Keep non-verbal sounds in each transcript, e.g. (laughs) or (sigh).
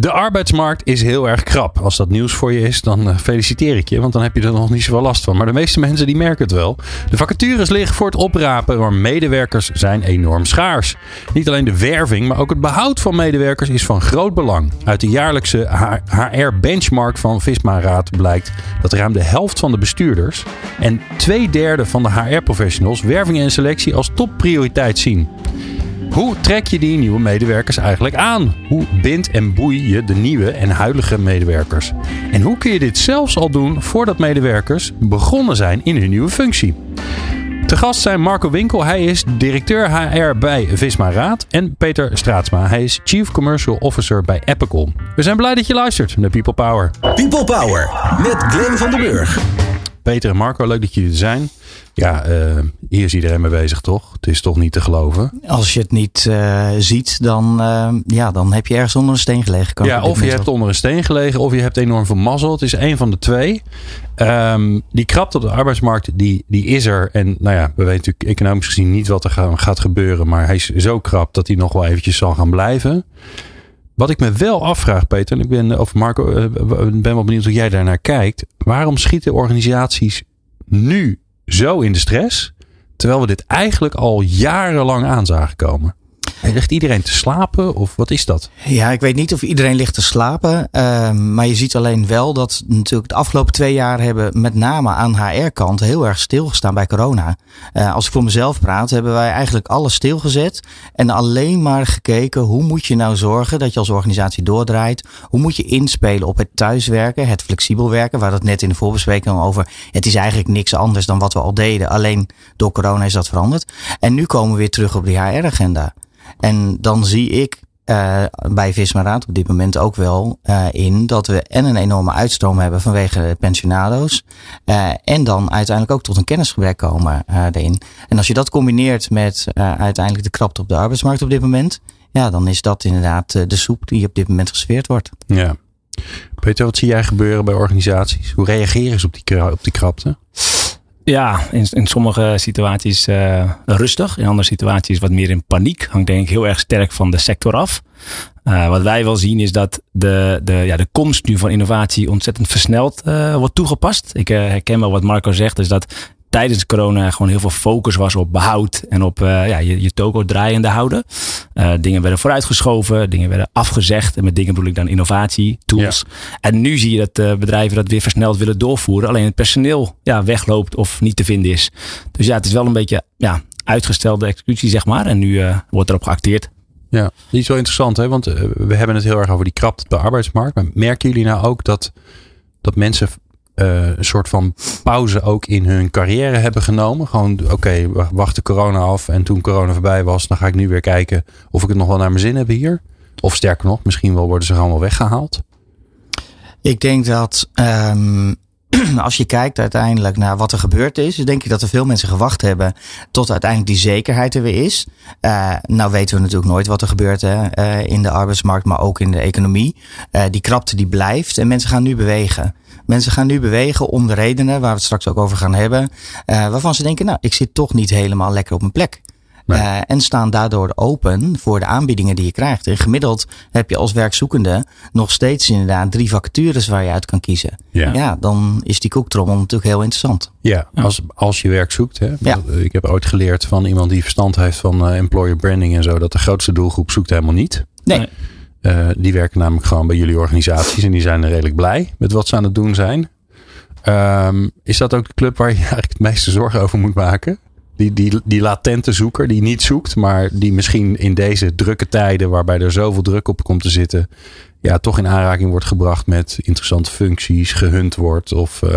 De arbeidsmarkt is heel erg krap. Als dat nieuws voor je is, dan eh, feliciteer ik je, want dan heb je er nog niet zoveel last van. Maar de meeste mensen die merken het wel. De vacatures liggen voor het oprapen, maar medewerkers zijn enorm schaars. Niet alleen de werving, maar ook het behoud van medewerkers is van groot belang. Uit de jaarlijkse HR-benchmark van Visma Raad blijkt dat ruim de helft van de bestuurders en twee derde van de HR-professionals werving en selectie als topprioriteit zien. Hoe trek je die nieuwe medewerkers eigenlijk aan? Hoe bind en boei je de nieuwe en huidige medewerkers? En hoe kun je dit zelfs al doen voordat medewerkers begonnen zijn in hun nieuwe functie? Te gast zijn Marco Winkel, hij is directeur HR bij Visma Raad. En Peter Straatsma, hij is Chief Commercial Officer bij Epicol. We zijn blij dat je luistert naar People Power. People Power met Glenn van den Burg. Peter en Marco, leuk dat jullie er zijn. Ja, uh, hier is iedereen mee bezig, toch? Het is toch niet te geloven? Als je het niet uh, ziet, dan, uh, ja, dan heb je ergens onder een steen gelegen. Kan ja, of je hebt onder een steen gelegen, of je hebt enorm veel mazzel. Het is één van de twee. Um, die krapte op de arbeidsmarkt, die, die is er. En nou ja, we weten natuurlijk economisch gezien niet wat er gaat gebeuren. Maar hij is zo krap dat hij nog wel eventjes zal gaan blijven. Wat ik me wel afvraag, Peter, en ik ben, of Marco, ben wel benieuwd hoe jij daarnaar kijkt. Waarom schieten organisaties nu zo in de stress, terwijl we dit eigenlijk al jarenlang aan zagen komen? Ligt iedereen te slapen of wat is dat? Ja, ik weet niet of iedereen ligt te slapen. Uh, maar je ziet alleen wel dat natuurlijk de afgelopen twee jaar hebben met name aan HR-kant heel erg stilgestaan bij corona. Uh, als ik voor mezelf praat, hebben wij eigenlijk alles stilgezet. En alleen maar gekeken hoe moet je nou zorgen dat je als organisatie doordraait. Hoe moet je inspelen op het thuiswerken, het flexibel werken. Waar dat net in de voorbespreking over. Het is eigenlijk niks anders dan wat we al deden. Alleen door corona is dat veranderd. En nu komen we weer terug op die HR-agenda. En dan zie ik uh, bij Visma op dit moment ook wel uh, in dat we en een enorme uitstroom hebben vanwege pensionado's. Uh, en dan uiteindelijk ook tot een kennisgebrek komen erin. En als je dat combineert met uiteindelijk de krapte op de arbeidsmarkt op dit moment. Ja, dan is dat inderdaad de soep die op dit moment gesfeerd wordt. Ja. Peter, wat zie jij gebeuren bij organisaties? Hoe reageren ze op die, op die krapte? Ja, in, in sommige situaties uh, rustig. In andere situaties wat meer in paniek. Hangt denk ik heel erg sterk van de sector af. Uh, wat wij wel zien is dat de, de, ja, de komst nu van innovatie ontzettend versneld uh, wordt toegepast. Ik herken wel wat Marco zegt. Dus dat tijdens corona gewoon heel veel focus was op behoud en op uh, ja, je, je toko draaiende houden. Uh, dingen werden vooruitgeschoven, dingen werden afgezegd. En met dingen bedoel ik dan innovatie, tools. Ja. En nu zie je dat uh, bedrijven dat weer versneld willen doorvoeren. Alleen het personeel ja, wegloopt of niet te vinden is. Dus ja, het is wel een beetje ja, uitgestelde executie, zeg maar. En nu wordt erop geacteerd. Ja, die is wel interessant, hè? want we hebben het heel erg over die krapte op de arbeidsmarkt. Maar merken jullie nou ook dat, dat mensen uh, een soort van pauze ook in hun carrière hebben genomen. Gewoon, oké, okay, wacht de corona af en toen corona voorbij was, dan ga ik nu weer kijken of ik het nog wel naar mijn zin heb hier. Of sterker nog, misschien wel worden ze gewoon wel weggehaald. Ik denk dat um, (clears throat) als je kijkt uiteindelijk naar wat er gebeurd is, denk ik dat er veel mensen gewacht hebben tot uiteindelijk die zekerheid er weer is. Uh, nou weten we natuurlijk nooit wat er gebeurt hè, uh, in de arbeidsmarkt, maar ook in de economie. Die krapte die blijft en mensen gaan nu bewegen. Mensen gaan nu bewegen om de redenen waar we het straks ook over gaan hebben. Uh, waarvan ze denken, nou, ik zit toch niet helemaal lekker op mijn plek. Nee. Uh, en staan daardoor open voor de aanbiedingen die je krijgt. En gemiddeld heb je als werkzoekende nog steeds inderdaad drie vacatures waar je uit kan kiezen. Ja, ja dan is die koektrommel natuurlijk heel interessant. Ja, als, als je werk zoekt. Hè? Ja. Ik heb ooit geleerd van iemand die verstand heeft van uh, employer branding en zo, dat de grootste doelgroep zoekt helemaal niet. Nee. Uh, die werken namelijk gewoon bij jullie organisaties en die zijn redelijk blij met wat ze aan het doen zijn. Um, is dat ook de club waar je (laughs) eigenlijk het meeste zorgen over moet maken? Die, die, die latente zoeker die niet zoekt, maar die misschien in deze drukke tijden, waarbij er zoveel druk op komt te zitten, ja, toch in aanraking wordt gebracht met interessante functies, gehunt wordt of uh,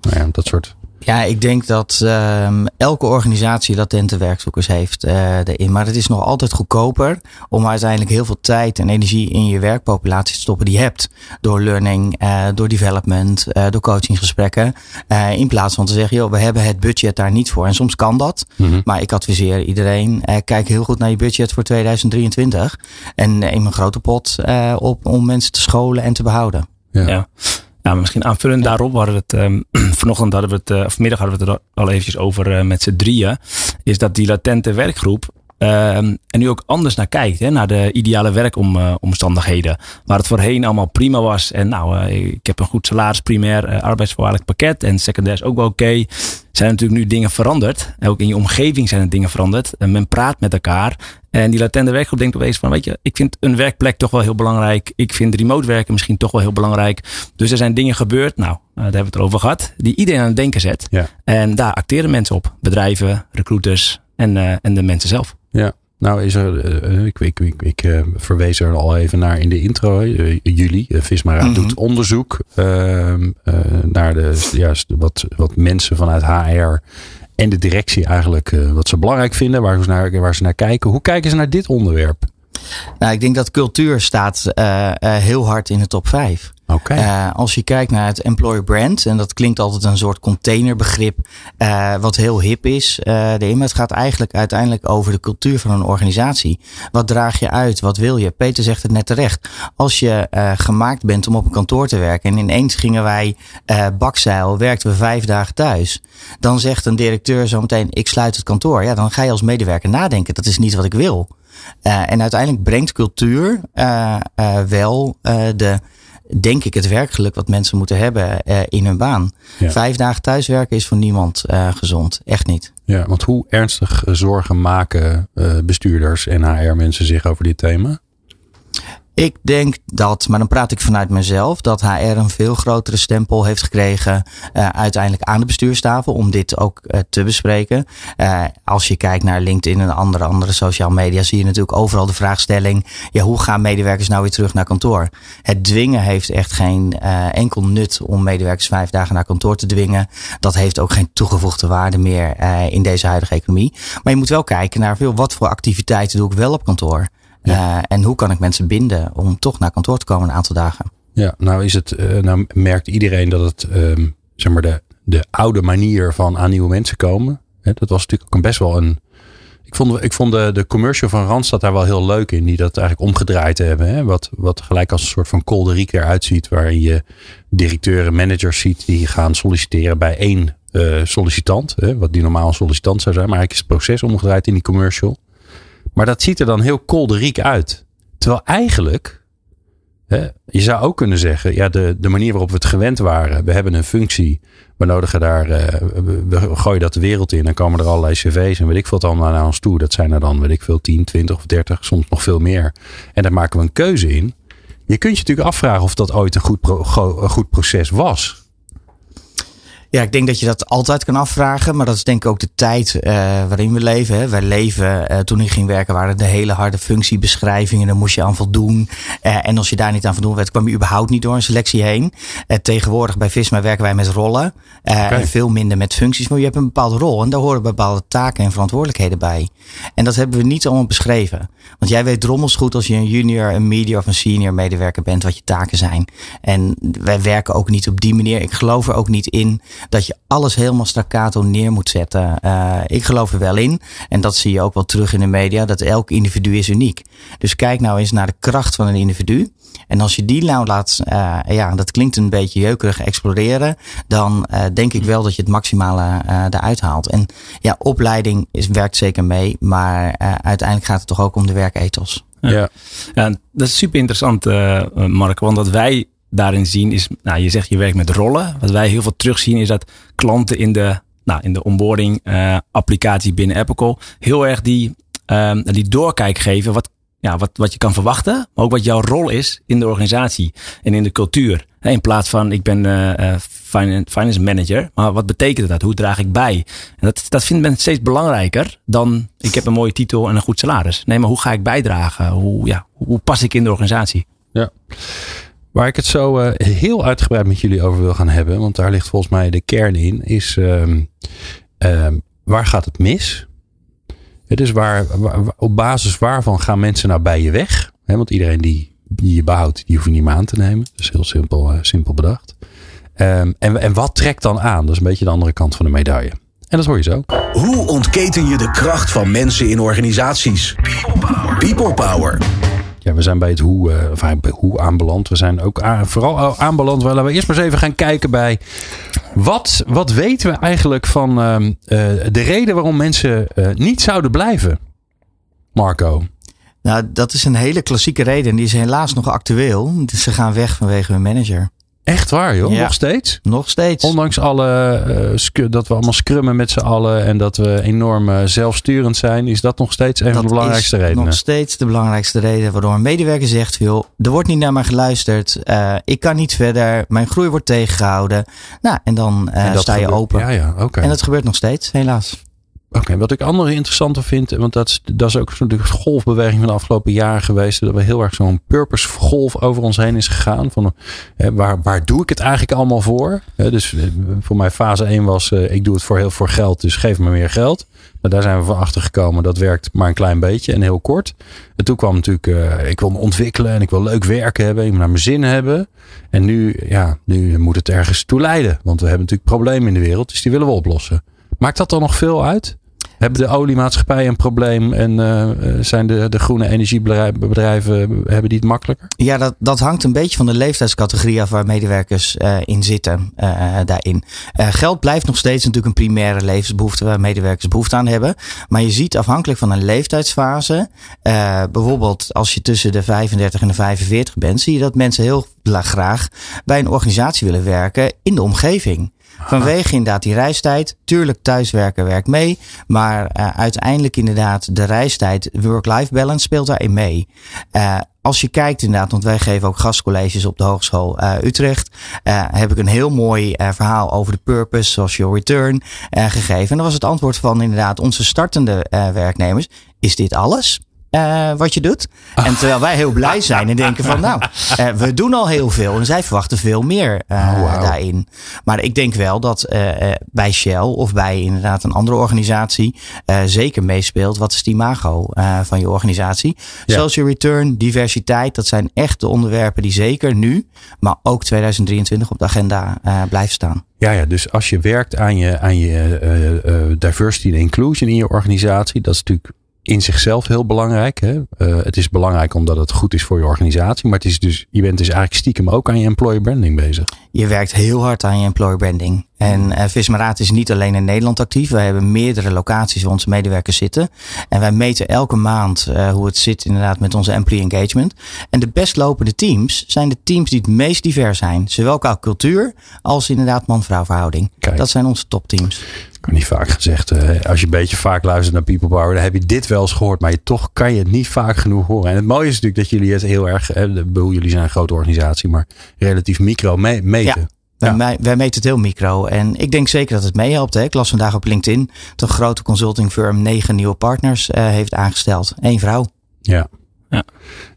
nou ja, dat soort Ja, ik denk dat um, elke organisatie latente werkzoekers heeft uh, erin. Maar het is nog altijd goedkoper om uiteindelijk heel veel tijd en energie in je werkpopulatie te stoppen die je hebt. Door learning, uh, door development, uh, door coachinggesprekken. in plaats van te zeggen, joh, we hebben het budget daar niet voor. En soms kan dat. Mm -hmm. Maar ik adviseer iedereen, kijk heel goed naar je budget voor 2023. En neem een grote pot op om mensen te scholen en te behouden. Ja. ja. Nou, misschien aanvullend daarop hadden we het, um, (clears throat) vanochtend hadden we het, uh, of vanmiddag hadden we het er al eventjes over uh, met z'n drieën. Is dat die latente werkgroep uh, en nu ook anders naar kijkt. Hè, naar de ideale werkomstandigheden. Waar het voorheen allemaal prima was. En nou, ik heb een goed salaris, primair, arbeidsvoorwaardelijk pakket. En secundair is ook wel oké. Okay. Zijn natuurlijk nu dingen veranderd. En ook in je omgeving zijn er dingen veranderd. En men praat met elkaar. En die latente werkgroep denkt opeens van, weet je, ik vind een werkplek toch wel heel belangrijk. Ik vind remote werken misschien toch wel heel belangrijk. Dus er zijn dingen gebeurd, nou, daar hebben we het over gehad, die iedereen aan het denken zet. Ja. En daar acteren mensen op. Bedrijven, recruiters en, en de mensen zelf. Ja. Nou is er, uh, ik, ik, ik, ik uh, verwees er al even naar in de intro. Uh, jullie, Visma mm -hmm. doet onderzoek ehm, naar de, juist wat, wat mensen vanuit HR en de directie eigenlijk wat ze belangrijk vinden, waar ze, naar, waar ze naar kijken. Hoe kijken ze naar dit onderwerp? Nou, ik denk dat cultuur staat heel hard in de top 5. Uh, als je kijkt naar het employer brand, en dat klinkt altijd een soort containerbegrip, uh, wat heel hip is. Uh, de het gaat eigenlijk uiteindelijk over de cultuur van een organisatie. Wat draag je uit? Wat wil je? Peter zegt het net terecht. Als je gemaakt bent om op een kantoor te werken en ineens gingen wij bakzeil, werkten we vijf dagen thuis. Dan zegt een directeur zometeen, ik sluit het kantoor. Ja, dan ga je als medewerker nadenken. Dat is niet wat ik wil. en uiteindelijk brengt cultuur wel de denk ik, het werkgeluk wat mensen moeten hebben uh, in hun baan. Ja. Vijf dagen thuiswerken is voor niemand uh, gezond. Echt niet. Ja, want hoe ernstig zorgen maken uh, bestuurders en HR-mensen zich over dit thema? Ik denk dat, maar dan praat ik vanuit mezelf, dat HR een veel grotere stempel heeft gekregen uh, uiteindelijk aan de bestuurstafel om dit ook uh, te bespreken. Uh, als je kijkt naar LinkedIn en andere, andere social media, zie je natuurlijk overal de vraagstelling, ja, hoe gaan medewerkers nou weer terug naar kantoor? Het dwingen heeft echt geen enkel nut om medewerkers vijf dagen naar kantoor te dwingen. Dat heeft ook geen toegevoegde waarde meer in deze huidige economie. Maar je moet wel kijken naar veel, wat voor activiteiten doe ik wel op kantoor? Ja. Uh, en hoe kan ik mensen binden om toch naar kantoor te komen een aantal dagen? Ja, nou is het, uh, nou merkt iedereen dat het, um, zeg maar, de, de oude manier van aan nieuwe mensen komen. Hè, dat was natuurlijk ook best wel een. Ik vond, ik vond de, de commercial van Randstad daar wel heel leuk in. Die dat eigenlijk omgedraaid hebben. Hè? Wat, wat gelijk als een soort van kolderiek eruit ziet. Waarin je directeuren, managers ziet die gaan solliciteren bij één uh, sollicitant. Hè? Wat die normaal een sollicitant zou zijn. Maar eigenlijk is het proces omgedraaid in die commercial. Maar dat ziet er dan heel kolderiek uit. Terwijl eigenlijk, hè, je zou ook kunnen zeggen, ja, de, de manier waarop we het gewend waren. We hebben een functie, we nodigen daar, uh, we gooien dat de wereld in. Dan komen er allerlei cv's en weet ik veel allemaal naar ons toe. Dat zijn er dan, weet ik veel, 10, 20 of 30, soms nog veel meer. En daar maken we een keuze in. Je kunt je natuurlijk afvragen of dat ooit een goed, een goed proces was. Ja, ik denk dat je dat altijd kan afvragen. Maar dat is denk ik ook de tijd uh, waarin we leven. Hè. Wij leven, uh, toen ik ging werken, waren de hele harde functiebeschrijvingen. Daar moest je aan voldoen. Uh, en als je daar niet aan voldoen werd, kwam je überhaupt niet door een selectie heen. tegenwoordig bij Visma werken wij met rollen. Okay. En veel minder met functies. Maar je hebt een bepaalde rol. En daar horen bepaalde taken en verantwoordelijkheden bij. En dat hebben we niet allemaal beschreven. Want jij weet drommels goed als je een junior, een medior of een senior medewerker bent. Wat je taken zijn. En wij werken ook niet op die manier. Ik geloof er ook niet in dat je alles helemaal staccato neer moet zetten. Uh, ik geloof er wel in, en dat zie je ook wel terug in de media, dat elk individu is uniek. Dus kijk nou eens naar de kracht van een individu. En als je die nou laat, uh, ja, dat klinkt een beetje jeukerig exploderen, dan uh, denk ik wel dat je het maximale uh, eruit haalt. En ja, opleiding is, werkt zeker mee, maar uiteindelijk gaat het toch ook om de werkethos. Ja. ja, dat is super interessant, Mark, want dat wij daarin zien is, nou, je zegt je werkt met rollen. Wat wij heel veel terugzien is dat klanten in de, nou, in de onboarding uh, applicatie binnen Apple heel erg die, um, die doorkijk geven wat, ja, wat, wat je kan verwachten, maar ook wat jouw rol is in de organisatie en in de cultuur. In plaats van ik ben uh, finance manager, maar wat betekent dat? Hoe draag ik bij? En dat, dat vindt men steeds belangrijker dan ik heb een mooie titel en een goed salaris. Nee, maar hoe ga ik bijdragen? Hoe, ja, hoe pas ik in de organisatie? Ja. Waar ik het zo eh, heel uitgebreid met jullie over wil gaan hebben, want daar ligt volgens mij de kern in, is ehm, ehm, waar gaat het mis? Het is waar, op basis waarvan gaan mensen nou bij je weg? Want iedereen die, die je behoudt, die hoef je niet meer aan te nemen. Dat is heel simpel, eh, simpel bedacht. Ehm, en, en wat trekt dan aan? Dat is een beetje de andere kant van de medaille. En dat hoor je zo. Hoe ontketen je de kracht van mensen in organisaties? People Power. Ja, we zijn bij het hoe, of bij hoe aanbeland. We zijn ook vooral aanbeland. Maar laten we eerst maar eens even gaan kijken bij. Wat, wat weten we eigenlijk van ehm, eh, de reden waarom mensen eh, niet zouden blijven? Marco. Nou, dat is een hele klassieke reden. En die is helaas nog actueel. Dus ze gaan weg vanwege hun manager. Echt waar, joh? Ja. Nog steeds? Nog steeds. Ondanks alle eh, dat we allemaal scrummen met z'n allen en dat we enorm eh, zelfsturend zijn, is dat nog steeds een van de Dat belangrijkste is redenen. nog steeds de belangrijkste reden waardoor een medewerker zegt: joh, er wordt niet naar mij geluisterd. eh, ik kan niet verder. Mijn groei wordt tegengehouden. Nou, en dan eh, En sta je gebeurt- open. Ja, ja, oké. En dat gebeurt nog steeds, helaas. Oké, wat ik andere interessante vind, want dat is, dat is ook zo'n de golfbeweging van de afgelopen jaren geweest, dat we heel erg zo'n purpose golf over ons heen is gegaan. Van, eh, waar, waar doe ik het eigenlijk allemaal voor? Eh, dus eh, voor mij fase 1 was, eh, ik doe het voor heel voor geld, dus geef me meer geld. Maar daar zijn we van achter gekomen, dat werkt maar een klein beetje en heel kort. En toen kwam natuurlijk, eh, ik wil me ontwikkelen en ik wil leuk werk hebben, ik wil naar mijn zin hebben. En nu, ja, nu moet het ergens toe leiden, want we hebben natuurlijk problemen in de wereld, dus die willen we oplossen. Maakt dat dan nog veel uit? Hebben de oliemaatschappijen een probleem en eh, eh, zijn de, de groene energiebedrijven hebben die het makkelijker? Ja, dat, dat hangt een beetje van de leeftijdscategorie af waar medewerkers eh, in zitten daarin. Geld blijft nog steeds natuurlijk een primaire levensbehoefte waar medewerkers behoefte aan hebben. Maar je ziet afhankelijk van een leeftijdsfase, bijvoorbeeld als je tussen de 35 en de 45 bent, zie je dat mensen heel graag bij een organisatie willen werken in de omgeving. Vanwege inderdaad die reistijd. Tuurlijk, thuiswerken werkt mee. Maar eh, uiteindelijk inderdaad de reistijd, work-life balance speelt daarin mee. Eh, als je kijkt inderdaad, want wij geven ook gastcolleges op de Hogeschool eh, Utrecht. heb ik een heel mooi verhaal over de purpose, social return gegeven. En dat was het antwoord van inderdaad onze startende werknemers. Is dit alles? Eh, wat je doet. En terwijl wij heel blij zijn en denken van nou, eh, we doen al heel veel. En zij verwachten veel meer eh, Oh, daarin. Maar ik denk wel dat bij Shell of bij inderdaad een andere organisatie zeker meespeelt. Wat is het imago van je organisatie? Ja. Social return, diversiteit, dat zijn echt de onderwerpen die zeker nu, maar ook 2023 op de agenda blijven staan. Ja, ja, dus als je werkt aan je, aan je diversity en inclusion in je organisatie, dat is natuurlijk in zichzelf heel belangrijk. Hè? Eh, het is belangrijk omdat het goed is voor je organisatie, maar het is dus, je bent dus eigenlijk stiekem ook aan je employer branding bezig. Je werkt heel hard aan je employer branding. En uh, Vismaraat is niet alleen in Nederland actief. Wij hebben meerdere locaties waar onze medewerkers zitten. En wij meten elke maand uh, hoe het zit inderdaad met onze employee engagement. En de best lopende teams zijn de teams die het meest divers zijn. Zowel qua cultuur als inderdaad man-vrouw verhouding. Kijk. Dat zijn onze topteams. Ik kan niet vaak gezegd, eh, als je een beetje vaak luistert naar People Power, dan heb je dit wel eens gehoord, maar je, toch kan je het niet vaak genoeg horen. En het mooie is natuurlijk dat jullie het heel erg, eh, bedoel, jullie zijn een grote organisatie, maar relatief micro me- meten. Ja. Wij, Ja. mij- wij meten het heel micro. En ik denk zeker dat het meehelpt. Hè. Ik las vandaag op LinkedIn dat een grote consulting firm negen nieuwe partners eh, heeft aangesteld. Eén vrouw. Ja. Ja.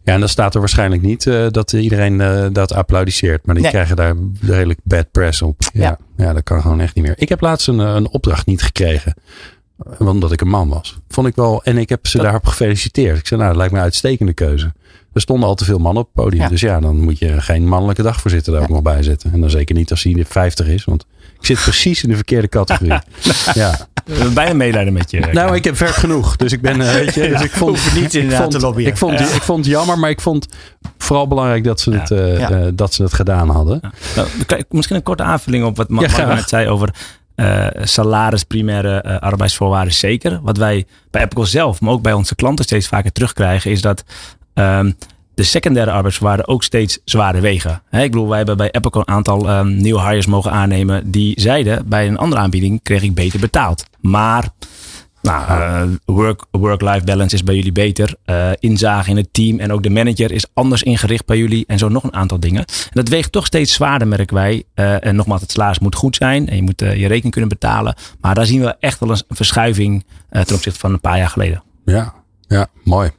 Ja, en dan staat er waarschijnlijk niet eh, dat iedereen eh, dat applaudisseert. Maar die Nee. krijgen daar redelijk bad press op. Ja. ja. Ja. dat kan gewoon echt niet meer. Ik heb laatst een, een opdracht niet gekregen. Eh, Omdat ik een man was. Vond ik wel. En ik heb ze Dat- daarop gefeliciteerd. Ik zei, nou, dat lijkt me een uitstekende keuze. Er stonden al te veel mannen op het podium. Ja. Dus ja, dan moet je geen mannelijke dagvoorzitter daar ook nog bij zetten. En dan zeker niet als hij de 50 is. Want ik zit precies in de verkeerde categorie. (laughs) ja. We hebben bijna medelijden met je. Nou, ik heb werk genoeg. Dus ik ben, eh, weet je, (laughs) dus ik vond je niet ik inderdaad vond, te lobbyen. Ik vond, Ja. ik vond het jammer, maar ik vond vooral belangrijk dat ze het, Ja. eh, Ja. eh, dat ze het gedaan hadden. Nou, misschien een korte aanvulling op wat Mark zei over eh, salaris, primaire eh, arbeidsvoorwaarden. Zeker. Wat wij bij Apple zelf, maar ook bij onze klanten steeds vaker terugkrijgen, is dat ehm, de secundaire arbeidsvoorwaarden ook steeds zwaarder wegen. Ik bedoel, wij hebben bij Apple een aantal ehm, nieuwe hires mogen aannemen die zeiden bij een andere aanbieding kreeg ik beter betaald. Maar nou, eh, work- work-life balance is bij jullie beter. Eh inzage in het team en ook de manager is anders ingericht bij jullie. En zo nog een aantal dingen. En dat weegt toch steeds zwaarder, merken wij. Eh, en nogmaals, het salaris moet goed zijn. En je moet je rekening kunnen betalen. Maar daar zien we echt wel een verschuiving ten opzichte van een paar jaar geleden. Ja, ja mooi.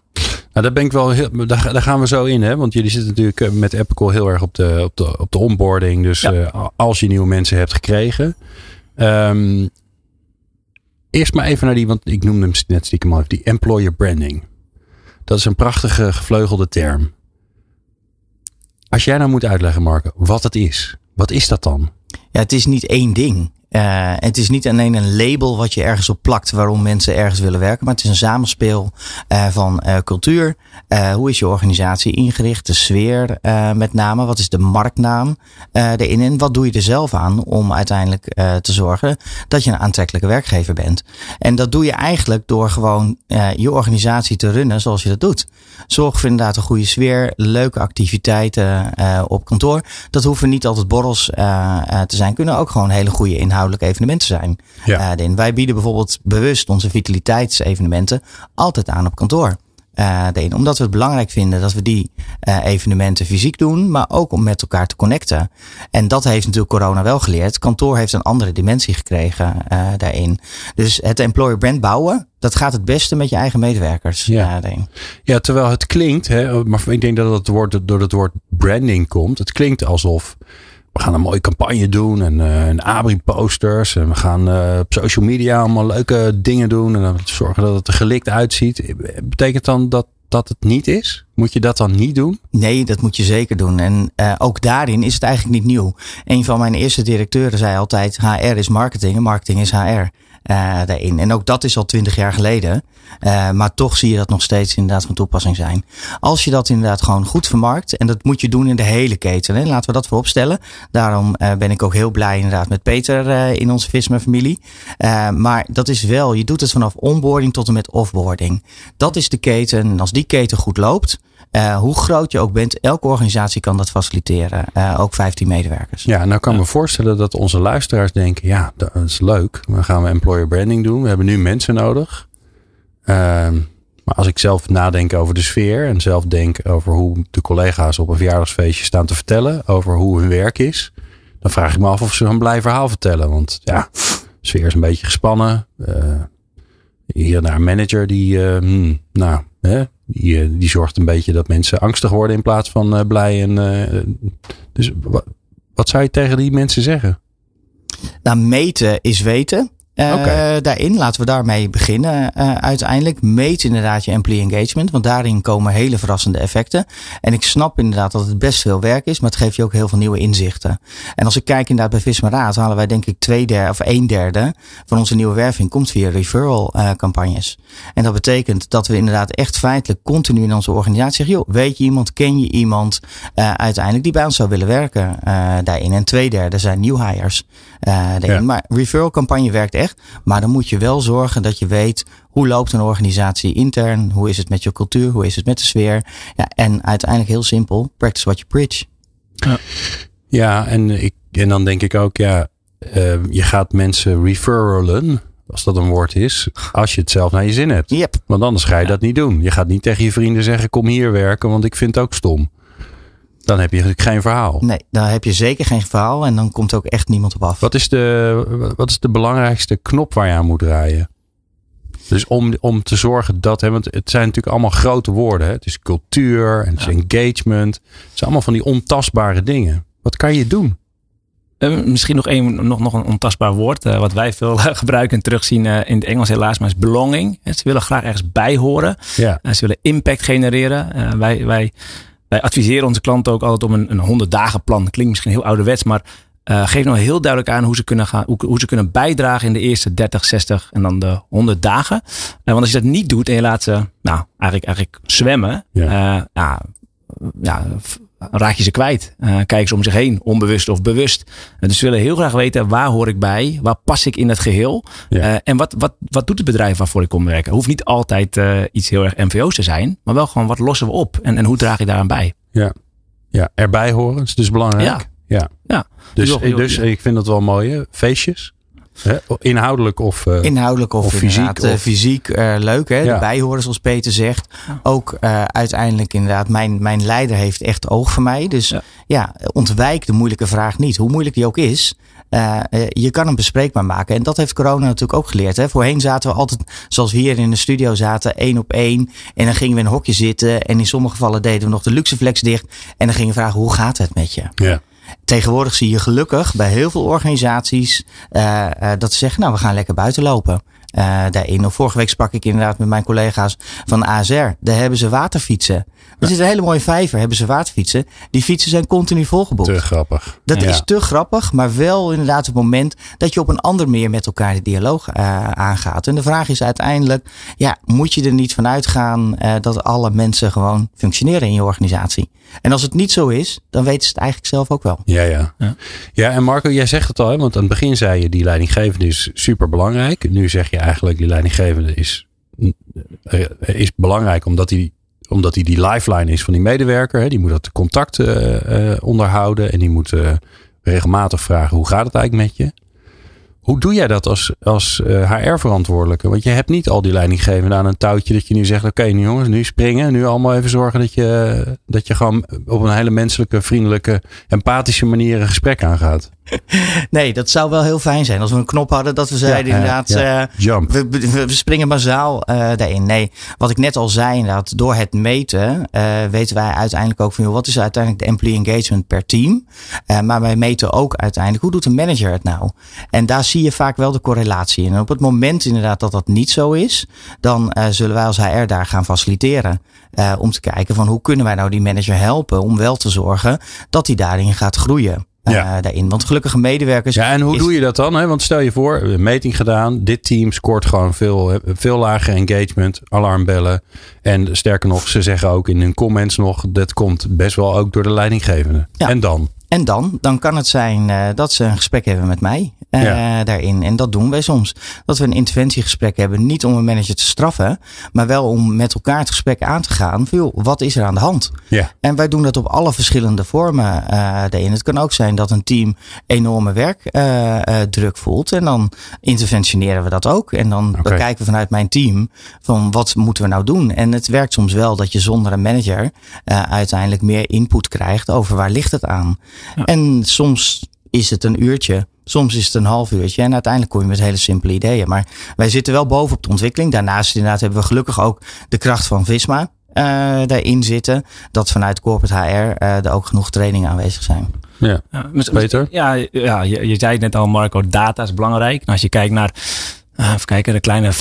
Nou, daar ben ik wel heel, daar, daar, gaan we zo in, hè? Want jullie zitten natuurlijk met Epical heel erg op de, op de, op de onboarding. Dus ja. uh, als je nieuwe mensen hebt gekregen. Um, eerst maar even naar die, want ik noemde hem net stiekem al die employer branding. Dat is een prachtige gevleugelde term. Als jij nou moet uitleggen, Marco, wat het is. Wat is dat dan? Ja, het is niet één ding. Uh, het is niet alleen een label wat je ergens op plakt waarom mensen ergens willen werken, maar het is een samenspeel uh, van uh, cultuur. hoe is je organisatie ingericht? De sfeer met name. Wat is de marktnaam erin? En wat doe je er zelf aan om uiteindelijk te zorgen dat je een aantrekkelijke werkgever bent? En dat doe je eigenlijk door gewoon je organisatie te runnen zoals je dat doet. Zorg voor inderdaad een goede sfeer, leuke activiteiten op kantoor. Dat hoeven niet altijd borrels te zijn, kunnen ook gewoon hele goede inhoud inhoudelijke evenementen zijn. Ja. Uh, wij bieden bijvoorbeeld bewust onze vitaliteitsevenementen altijd aan op kantoor. Uh, omdat we het belangrijk vinden dat we die uh, evenementen fysiek doen, maar ook om met elkaar te connecten. En dat heeft natuurlijk corona wel geleerd. Kantoor heeft een andere dimensie gekregen uh, daarin. Dus het employer brand bouwen, dat gaat het beste met je eigen medewerkers. Ja, ja terwijl het klinkt, hè, maar ik denk dat het woord door het woord branding komt. Het klinkt alsof we gaan een mooie campagne doen en, uh, Abri-posters. En we gaan uh, op social media allemaal leuke dingen doen. En dan zorgen dat het er gelikt uitziet. Betekent dan dat dat het niet is? Moet je dat dan niet doen? Nee, dat moet je zeker doen. En uh, ook daarin is het eigenlijk niet nieuw. Een van mijn eerste directeuren zei altijd: HR is marketing en marketing is HR daarin. En ook dat is al twintig jaar geleden. Uh, maar toch zie je dat nog steeds inderdaad van toepassing zijn. Als je dat inderdaad gewoon goed vermarkt. En dat moet je doen in de hele keten. Hè. Laten we dat voorop stellen. Daarom uh, ben ik ook heel blij inderdaad met Peter in onze Visma familie. maar dat is wel, je doet het vanaf onboarding tot en met offboarding. Dat is de keten. En als die keten goed loopt. Uh, hoe groot je ook bent, elke organisatie kan dat faciliteren. Uh, ook 15 medewerkers. Ja, nou kan ik me voorstellen dat onze luisteraars denken: ja, dat is leuk. Dan gaan we employer branding doen. We hebben nu mensen nodig. Uh, maar als ik zelf nadenk over de sfeer en zelf denk over hoe de collega's op een verjaardagsfeestje staan te vertellen over hoe hun werk is, dan vraag ik me af of ze een blij verhaal vertellen. Want ja, de sfeer is een beetje gespannen. Hier en daar een manager die, hmm, nou, hè, die, eh, die zorgt een beetje dat mensen angstig worden in plaats van uh, blij. En, dus wat zou je tegen die mensen zeggen? Nou, meten is weten. Uh, okay. Daarin, laten we daarmee beginnen. Uh, uiteindelijk meet inderdaad je employee engagement, want daarin komen hele verrassende effecten. En ik snap inderdaad dat het best veel werk is, maar het geeft je ook heel veel nieuwe inzichten. En als ik kijk inderdaad bij Visma Raad, halen wij denk ik twee derde of een derde van onze nieuwe werving komt via referral uh, campagnes. En dat betekent dat we inderdaad echt feitelijk continu in onze organisatie zeggen, joh, weet je iemand, ken je iemand uiteindelijk die bij ons zou willen werken daarin. En twee derde zijn new hires daarin. Ja. Maar referral campagne werkt echt. Maar dan moet je wel zorgen dat je weet hoe loopt een organisatie intern, hoe is het met je cultuur, hoe is het met de sfeer. Ja, en uiteindelijk heel simpel, practice what you preach. Ja, ja en, ik, en dan denk ik ook, ja, uh, je gaat mensen referralen, als dat een woord is, als je het zelf naar je zin hebt. Yep. Want anders ga je ja. dat niet doen. Je gaat niet tegen je vrienden zeggen, kom hier werken, want ik vind het ook stom. Dan heb je natuurlijk geen verhaal. Nee, dan heb je zeker geen verhaal en dan komt ook echt niemand op af. Wat is de, wat is de belangrijkste knop waar je aan moet draaien? Dus om, om te zorgen dat, hè, want het zijn natuurlijk allemaal grote woorden. Hè? Het is cultuur en het is ja. engagement. Het zijn allemaal van die ontastbare dingen. Wat kan je doen? Uh, misschien nog, een, nog, nog een ontastbaar woord, uh, wat wij veel gebruiken en terugzien uh, in het Engels helaas, maar is belonging. Ze willen graag ergens bij horen. Ja. ze willen impact genereren. wij, wij wij adviseren onze klanten ook altijd om een, een 100 dagen plan. Klinkt misschien heel ouderwets, maar uh, geef nou heel duidelijk aan hoe ze kunnen gaan, hoe, hoe, ze kunnen bijdragen in de eerste 30, 60 en dan de 100 dagen. Uh, want als je dat niet doet en je laat ze, nou, eigenlijk, eigenlijk zwemmen, ja. Uh, ja, ja, raak je ze kwijt. Uh, kijken ze om zich heen, onbewust of bewust. Uh, dus ze willen heel graag weten waar hoor ik bij, waar pas ik in het geheel ja. uh, en wat, wat, wat doet het bedrijf waarvoor ik kom werken. Hoeft niet altijd iets heel erg MVO's te zijn, maar wel gewoon wat lossen we op en, en hoe draag ik daaraan bij. Ja, ja erbij horen is dus belangrijk. Ja. Ja. ja. Dus, dus, dus ik vind dat wel mooi. Feestjes. Inhoudelijk of, uh, Inhoudelijk of, of fysiek. Of... fysiek uh, leuk, hè? Ja. De bijhoren, zoals Peter zegt. Ook uh, uiteindelijk inderdaad, mijn, mijn leider heeft echt oog voor mij. Dus ja. ja, ontwijk de moeilijke vraag niet. Hoe moeilijk die ook is. Uh, je kan hem bespreekbaar maken. En dat heeft corona natuurlijk ook geleerd. Hè? Voorheen zaten we altijd, zoals we hier in de studio zaten, één op één. En dan gingen we in een hokje zitten. En in sommige gevallen deden we nog de luxeflex dicht. En dan gingen we vragen, hoe gaat het met je? Ja. Tegenwoordig zie je gelukkig bij heel veel organisaties uh, dat ze zeggen, nou we gaan lekker buiten lopen. Uh, daarin. Of vorige week sprak ik inderdaad met mijn collega's van ASR. Daar hebben ze waterfietsen. Er zit een hele mooie vijver, hebben ze waterfietsen. Die fietsen zijn continu volgeboekt. Te grappig. Dat is te grappig, maar wel inderdaad het moment dat je op een ander meer met elkaar de dialoog uh, aangaat. En de vraag is uiteindelijk, ja, moet je er niet vanuit gaan uh, dat alle mensen gewoon functioneren in je organisatie? En als het niet zo is, dan weten ze het eigenlijk zelf ook wel. Ja, ja. Ja, ja en Marco, jij zegt het al, hè? want aan het begin zei je die leidinggevende is super belangrijk. Nu zeg je eigenlijk die leidinggevende is, is belangrijk omdat hij omdat hij die lifeline is van die medewerker. Hè, die moet dat contact uh, onderhouden. En die moet uh, regelmatig vragen: hoe gaat het eigenlijk met je? Hoe doe jij dat als, als HR-verantwoordelijke? Want je hebt niet al die leidinggevenden aan een touwtje dat je nu zegt: oké, nu jongens, nu springen. Nu allemaal even zorgen dat je, dat je gewoon op een hele menselijke, vriendelijke, empathische manier een gesprek aangaat. (laughs) Nee, dat zou wel heel fijn zijn als we een knop hadden dat we zeiden ja, inderdaad, ja. Uh, Jump. We, we, springen massaal uh, daarin. Nee, wat ik net al zei inderdaad, door het meten uh, weten wij uiteindelijk ook van joh, wat is uiteindelijk de employee engagement per team. maar wij meten ook uiteindelijk hoe doet een manager het nou. En daar zie je vaak wel de correlatie in. En op het moment inderdaad dat dat niet zo is, dan zullen wij als HR daar gaan faciliteren. om te kijken van hoe kunnen wij nou die manager helpen om wel te zorgen dat hij daarin gaat groeien ja. uh, daarin. Want gelukkige medewerkers. Ja, en hoe is... doe je dat dan? Hè? Want stel je voor, een meting gedaan. Dit team scoort gewoon veel, veel lager engagement, alarmbellen. En sterker nog, ze zeggen ook in hun comments nog: dat komt best wel ook door de leidinggevende. Ja. En dan? En dan, dan kan het zijn uh, dat ze een gesprek hebben met mij uh, ja. daarin. En dat doen wij soms. Dat we een interventiegesprek hebben. Niet om een manager te straffen, maar wel om met elkaar het gesprek aan te gaan. Veel, wat is er aan de hand? Ja. En wij doen dat op alle verschillende vormen uh, daarin. Het kan ook zijn dat een team enorme werkdruk voelt. En dan interventioneren we dat ook. En dan Oké. bekijken we vanuit mijn team van wat moeten we nou doen? En het werkt soms wel dat je zonder een manager uiteindelijk meer input krijgt over waar ligt het aan. Ja. En soms is het een uurtje. Soms is het een half uurtje. En uiteindelijk kom je met hele simpele ideeën. Maar wij zitten wel bovenop de ontwikkeling. Daarnaast inderdaad hebben we gelukkig ook de kracht van Visma uh, daarin zitten. Dat vanuit corporate HR uh, er ook genoeg trainingen aanwezig zijn. Ja. Ja, Peter? Ja, ja je, je zei het net al, Marco, data is belangrijk. En als je kijkt naar, uh, even kijken, de kleine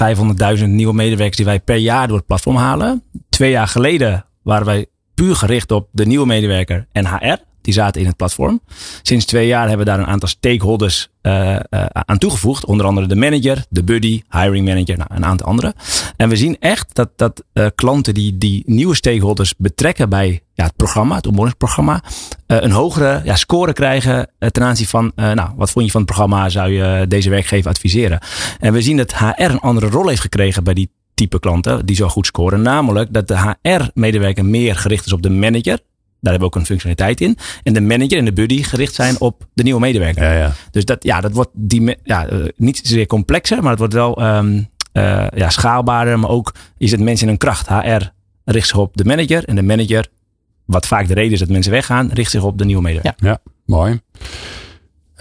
500.000 nieuwe medewerkers die wij per jaar door het platform halen. Twee jaar geleden waren wij puur gericht op de nieuwe medewerker en HR. Die zaten in het platform. Sinds twee jaar hebben we daar een aantal stakeholders uh, uh, aan toegevoegd. Onder andere de manager, de buddy, hiring manager, nou, een aantal andere. En we zien echt dat, dat uh, klanten die, die nieuwe stakeholders betrekken bij ja, het programma, het onboardingsprogramma, een hogere ja, score krijgen ten aanzien van, nou, wat vond je van het programma, zou je deze werkgever adviseren? En we zien dat HR een andere rol heeft gekregen bij die type klanten die zo goed scoren. Namelijk dat de HR-medewerker meer gericht is op de manager. Daar hebben we ook een functionaliteit in. En de manager en de buddy gericht zijn op de nieuwe medewerker. Ja, ja. Dus dat, ja, dat wordt die, ja, uh, niet zeer complexer, maar het wordt wel um, uh, ja, schaalbaarder. Maar ook is het mensen in een kracht. HR richt zich op de manager en de manager, wat vaak de reden is dat mensen weggaan, richt zich op de nieuwe medewerker. Ja, ja mooi.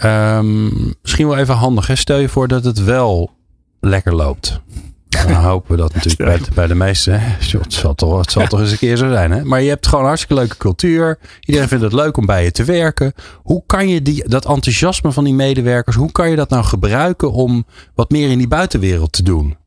Um, misschien wel even handig. Hè? Stel je voor dat het wel lekker loopt. Dan hopen we dat natuurlijk bij, bij de meesten. Het zal, toch, het zal ja. toch eens een keer zo zijn. Hè? Maar je hebt gewoon een hartstikke leuke cultuur. Iedereen vindt het leuk om bij je te werken. Hoe kan je die, dat enthousiasme van die medewerkers, hoe kan je dat nou gebruiken om wat meer in die buitenwereld te doen?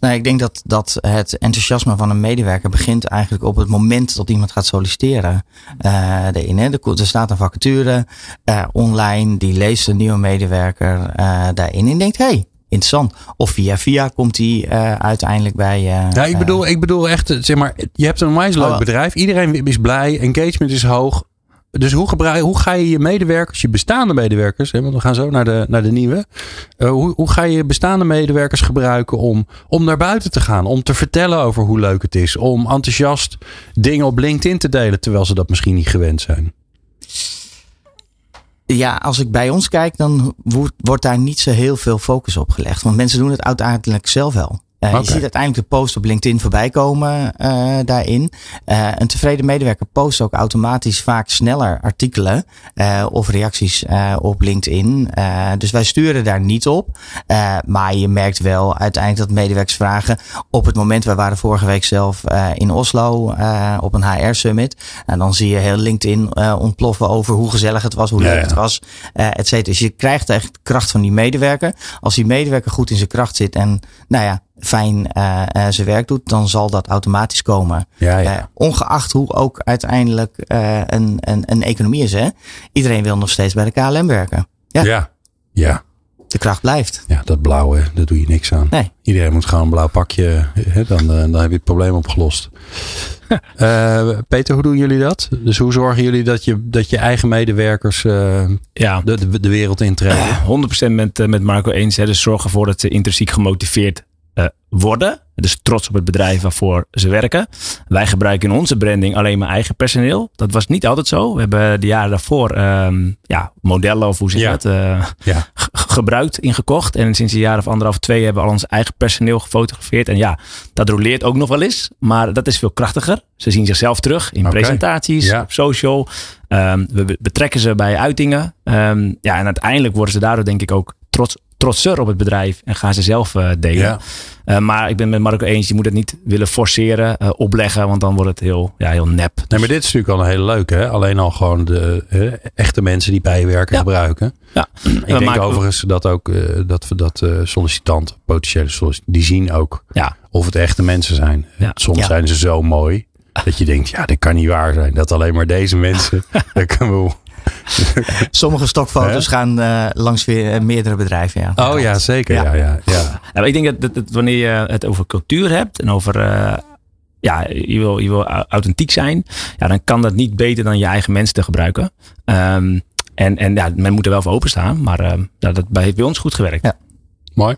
Nou, ik denk dat, dat het enthousiasme van een medewerker begint eigenlijk op het moment dat iemand gaat solliciteren. Uh, erin, hè. Er staat een vacature uh, online, die leest een nieuwe medewerker uh, daarin en denkt, hey, interessant. Of via via komt die uh, uiteindelijk bij. Uh, ja, ik bedoel, ik bedoel echt, zeg maar, je hebt een onwijs leuk Oh. bedrijf. Iedereen is blij, engagement is hoog. Dus hoe, gebruik, hoe ga je je medewerkers, je bestaande medewerkers, hè, want we gaan zo naar de, naar de nieuwe. Uh, hoe, hoe ga je je bestaande medewerkers gebruiken om, om naar buiten te gaan? Om te vertellen over hoe leuk het is. Om enthousiast dingen op LinkedIn te delen, terwijl ze dat misschien niet gewend zijn. Ja, als ik bij ons kijk, dan wordt, wordt daar niet zo heel veel focus op gelegd. Want mensen doen het uiteindelijk zelf wel. Uh, Oké. Je ziet uiteindelijk de post op LinkedIn voorbij komen eh, daarin. Eh, een tevreden medewerker post ook automatisch vaak sneller artikelen eh, of reacties eh, op LinkedIn. Eh, dus wij sturen daar niet op. Eh, maar je merkt wel uiteindelijk dat medewerkers vragen. Op het moment, wij waren vorige week zelf eh, in Oslo eh, op een HR summit. En dan zie je heel LinkedIn eh, ontploffen over hoe gezellig het was, hoe leuk ja. het was, eh et cetera. Dus je krijgt echt kracht van die medewerker. Als die medewerker goed in zijn kracht zit en nou ja, fijn eh, eh, zijn werk doet, dan zal dat automatisch komen. Ja, ja. Eh, ongeacht hoe ook uiteindelijk eh, een, een, een economie is. Hè? Iedereen wil nog steeds bij de KLM werken. Ja, ja. Ja. de kracht blijft. Ja, dat blauwe, daar doe je niks aan. Nee. Iedereen moet gewoon een blauw pakje, hè, dan, dan heb je het probleem opgelost. (laughs) Eh, Peter, hoe doen jullie dat? Dus hoe zorgen jullie dat je, dat je eigen medewerkers eh, Ja, de, de, de wereld intreden? (clears throat) 100% met, met Marco eens. Hè. Dus zorg ervoor dat ze intrinsiek gemotiveerd eh, worden. Dus trots op het bedrijf waarvoor ze werken. Wij gebruiken in onze branding alleen maar eigen personeel. Dat was niet altijd zo. We hebben de jaren daarvoor ehm, ja, modellen of hoe zeg je Ja. dat, eh, Ja. (laughs) gebruikt, ingekocht. En sinds een jaar of anderhalf, twee hebben we al ons eigen personeel gefotografeerd. En ja, dat roleert ook nog wel eens. Maar dat is veel krachtiger. Ze zien zichzelf terug in presentaties, Ja. op social. Ehm, we be- betrekken ze bij uitingen. Ehm, ja, en uiteindelijk worden ze daardoor denk ik ook trots, trotser op het bedrijf. En gaan ze zelf eh, delen. Ja. Eh, maar ik ben met Marco eens, je moet het niet willen forceren, eh, opleggen. Want dan wordt het heel, ja, heel nep. Nee, maar dit is natuurlijk al een hele leuke. Hè? Alleen al gewoon de hè, echte mensen die bij je werken Ja. gebruiken. Ja. Ik denk maken- overigens dat ook dat, we dat sollicitanten, potentiële sollicitanten, die zien ook Ja, of het echte mensen zijn. Soms zijn ze zo mooi dat je denkt, ja, dit kan niet waar zijn. Dat alleen maar deze mensen. (laughs) dat kunnen we... (laughs) Sommige stokfoto's gaan eh, langs weer eh, meerdere bedrijven. Ja. Oh ja, zeker. Ja. Ja. Ja, ja, Ja, maar ik denk dat, dat, dat wanneer je het over cultuur hebt en over. eh, ja, je wil, je wil au- authentiek zijn. Ja, dan kan dat niet beter dan je eigen mensen te gebruiken. Ehm, en, en ja, men moet er wel voor openstaan. Maar ehm, ja, dat heeft bij ons goed gewerkt. Ja. Mooi.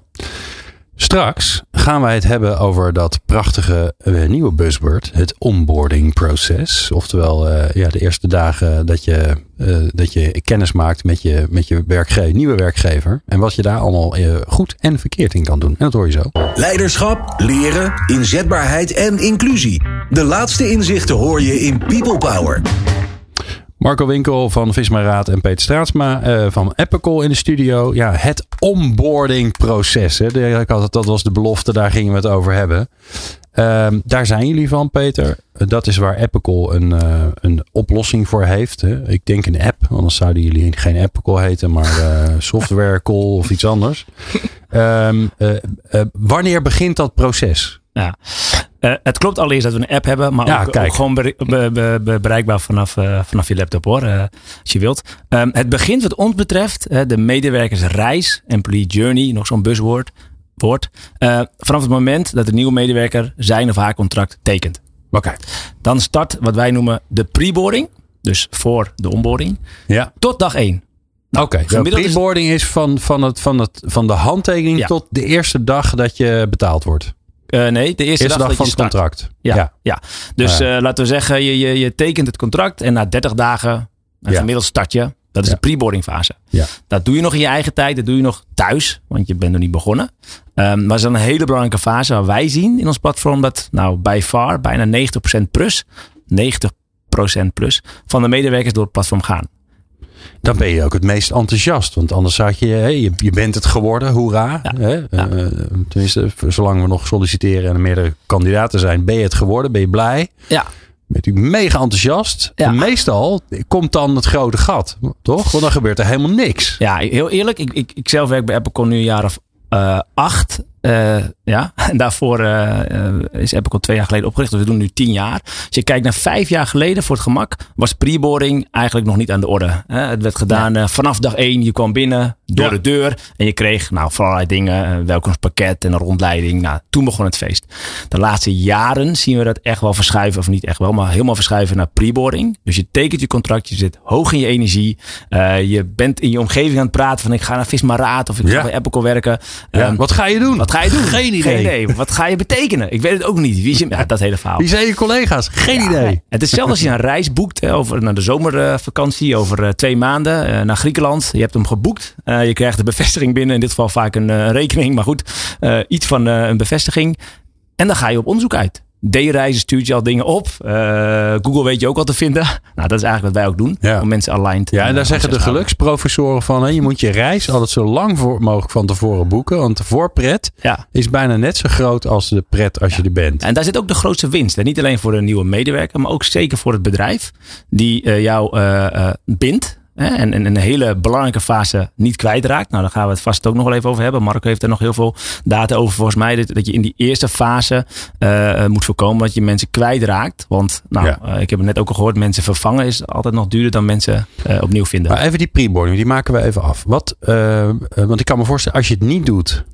Straks gaan wij het hebben over dat prachtige eh, nieuwe buzzword, het onboarding proces. Oftewel, eh, ja, de eerste dagen dat je, eh, dat je kennis maakt met je, met je werkge nieuwe werkgever. En wat je daar allemaal goed en verkeerd in kan doen. En dat hoor je zo. Leiderschap, leren, inzetbaarheid en inclusie. De laatste inzichten hoor je in People Power. Marco Winkel van Visma Raad en Peter Straatsma eh, van Epicol in de studio. Ja, het onboarding proces. Hè. Ik had dat was de belofte, daar gingen we het over hebben. Ehm, daar zijn jullie van, Peter. Dat is waar Epicol een, eh, een oplossing voor heeft. Hè. Ik denk een app, anders zouden jullie geen Epicol heten, maar eh softwarecall of iets anders. Ehm, eh, eh, wanneer begint dat proces? Ja. Eh, het klopt allereerst dat we een app hebben, maar Ja, ook, gewoon bere- be- be- be- bereikbaar vanaf, eh, vanaf je laptop hoor, eh, als je wilt. Ehm, het begint wat ons betreft, de medewerkersreis, employee journey, nog zo'n buzzwoord, woord, vanaf het moment dat de nieuwe medewerker zijn of haar contract tekent. Oké. Dan start wat wij noemen de preboarding, dus voor de onboarding, Ja. tot dag 1. Oké, de is- preboarding is van, van, het, van, het, van de handtekening Ja. tot de eerste dag dat je betaald wordt. Eh, nee, de eerste, Eerste dag, van het start. contract. Ja, ja. dus eh, laten we zeggen, je, je, je tekent het contract en na 30 dagen, en Ja. gemiddeld start je. Dat is Ja. de preboarding fase. Ja. Dat doe je nog in je eigen tijd, dat doe je nog thuis, want je bent nog niet begonnen. Ehm, maar het is dan een hele belangrijke fase waar wij zien in ons platform dat, nou, by far, bijna 90% plus, 90% plus van de medewerkers door het platform gaan. Dan ben je ook het meest enthousiast. Want anders zou je, je, je bent het geworden, hoera. Ja. Hè? Ja. Eh, tenminste, zolang we nog solliciteren en er meerdere kandidaten zijn, ben je het geworden, ben je blij. Ja. Bent u mega enthousiast. Ja. En meestal komt dan het grote gat, toch? Want dan gebeurt er helemaal niks. Ja, heel eerlijk. Ik, ik, ik zelf werk bij Epicon nu een jaar of eh, acht. Eh, ja, (laughs) en daarvoor eh, is Epicon twee jaar geleden opgericht. Dus we doen nu tien jaar. Als je kijkt naar vijf jaar geleden, voor het gemak, was preboarding eigenlijk nog niet aan de orde. Het werd gedaan vanaf dag één. Je kwam binnen, door Ja. de deur. En je kreeg nou, van allerlei dingen. Een welkomstpakket en een rondleiding. Nou, toen begon het feest. De laatste jaren zien we dat echt wel verschuiven. Of niet echt wel, maar helemaal verschuiven naar preboarding. Dus je tekent je contract. Je zit hoog in je energie. Je bent in je omgeving aan het praten van ik ga naar Visma Raad. Of ik Ja. ga bij Epicon werken. Ehm, Wat ga je doen? wat ga je doen? Geen idee. Wat ga je betekenen? Ik weet het ook niet. Wie is je, ja, dat hele verhaal. Wie zijn je collega's? Geen Ja, idee. Het is zelfs als je een reis boekt hè, over naar de zomervakantie, over eh, twee maanden eh, naar Griekenland. Je hebt hem geboekt. Eh, je krijgt de bevestiging binnen. In dit geval vaak een rekening, maar goed, eh, iets van een bevestiging. En dan ga je op onderzoek uit. D-reizen stuurt je al dingen op. Eh, Google weet je ook al te vinden. (laughs) Nou, dat is eigenlijk wat wij ook doen. Ja. Om mensen aligned Ja, en daar eh, zeggen de geluksprofessoren van... Hè, je moet je reis altijd zo lang voor, mogelijk van tevoren boeken. Want de voorpret Ja. is bijna net zo groot als de pret als je er bent. En daar zit ook de grootste winst. Niet alleen voor de nieuwe medewerker, maar ook zeker voor het bedrijf. Die eh, jou bindt. En, en een hele belangrijke fase niet kwijtraakt. Nou, daar gaan we het vast ook nog wel even over hebben. Marco heeft er nog heel veel data over volgens mij. Dat, dat je in die eerste fase eh, eh, moet voorkomen dat je mensen kwijtraakt. Want nou, Ja. eh, ik heb het net ook al gehoord. Mensen vervangen is altijd nog duurder dan mensen opnieuw vinden. Maar even die preboarding, die maken we even af. Wat, want ik kan me voorstellen, als je het niet doet,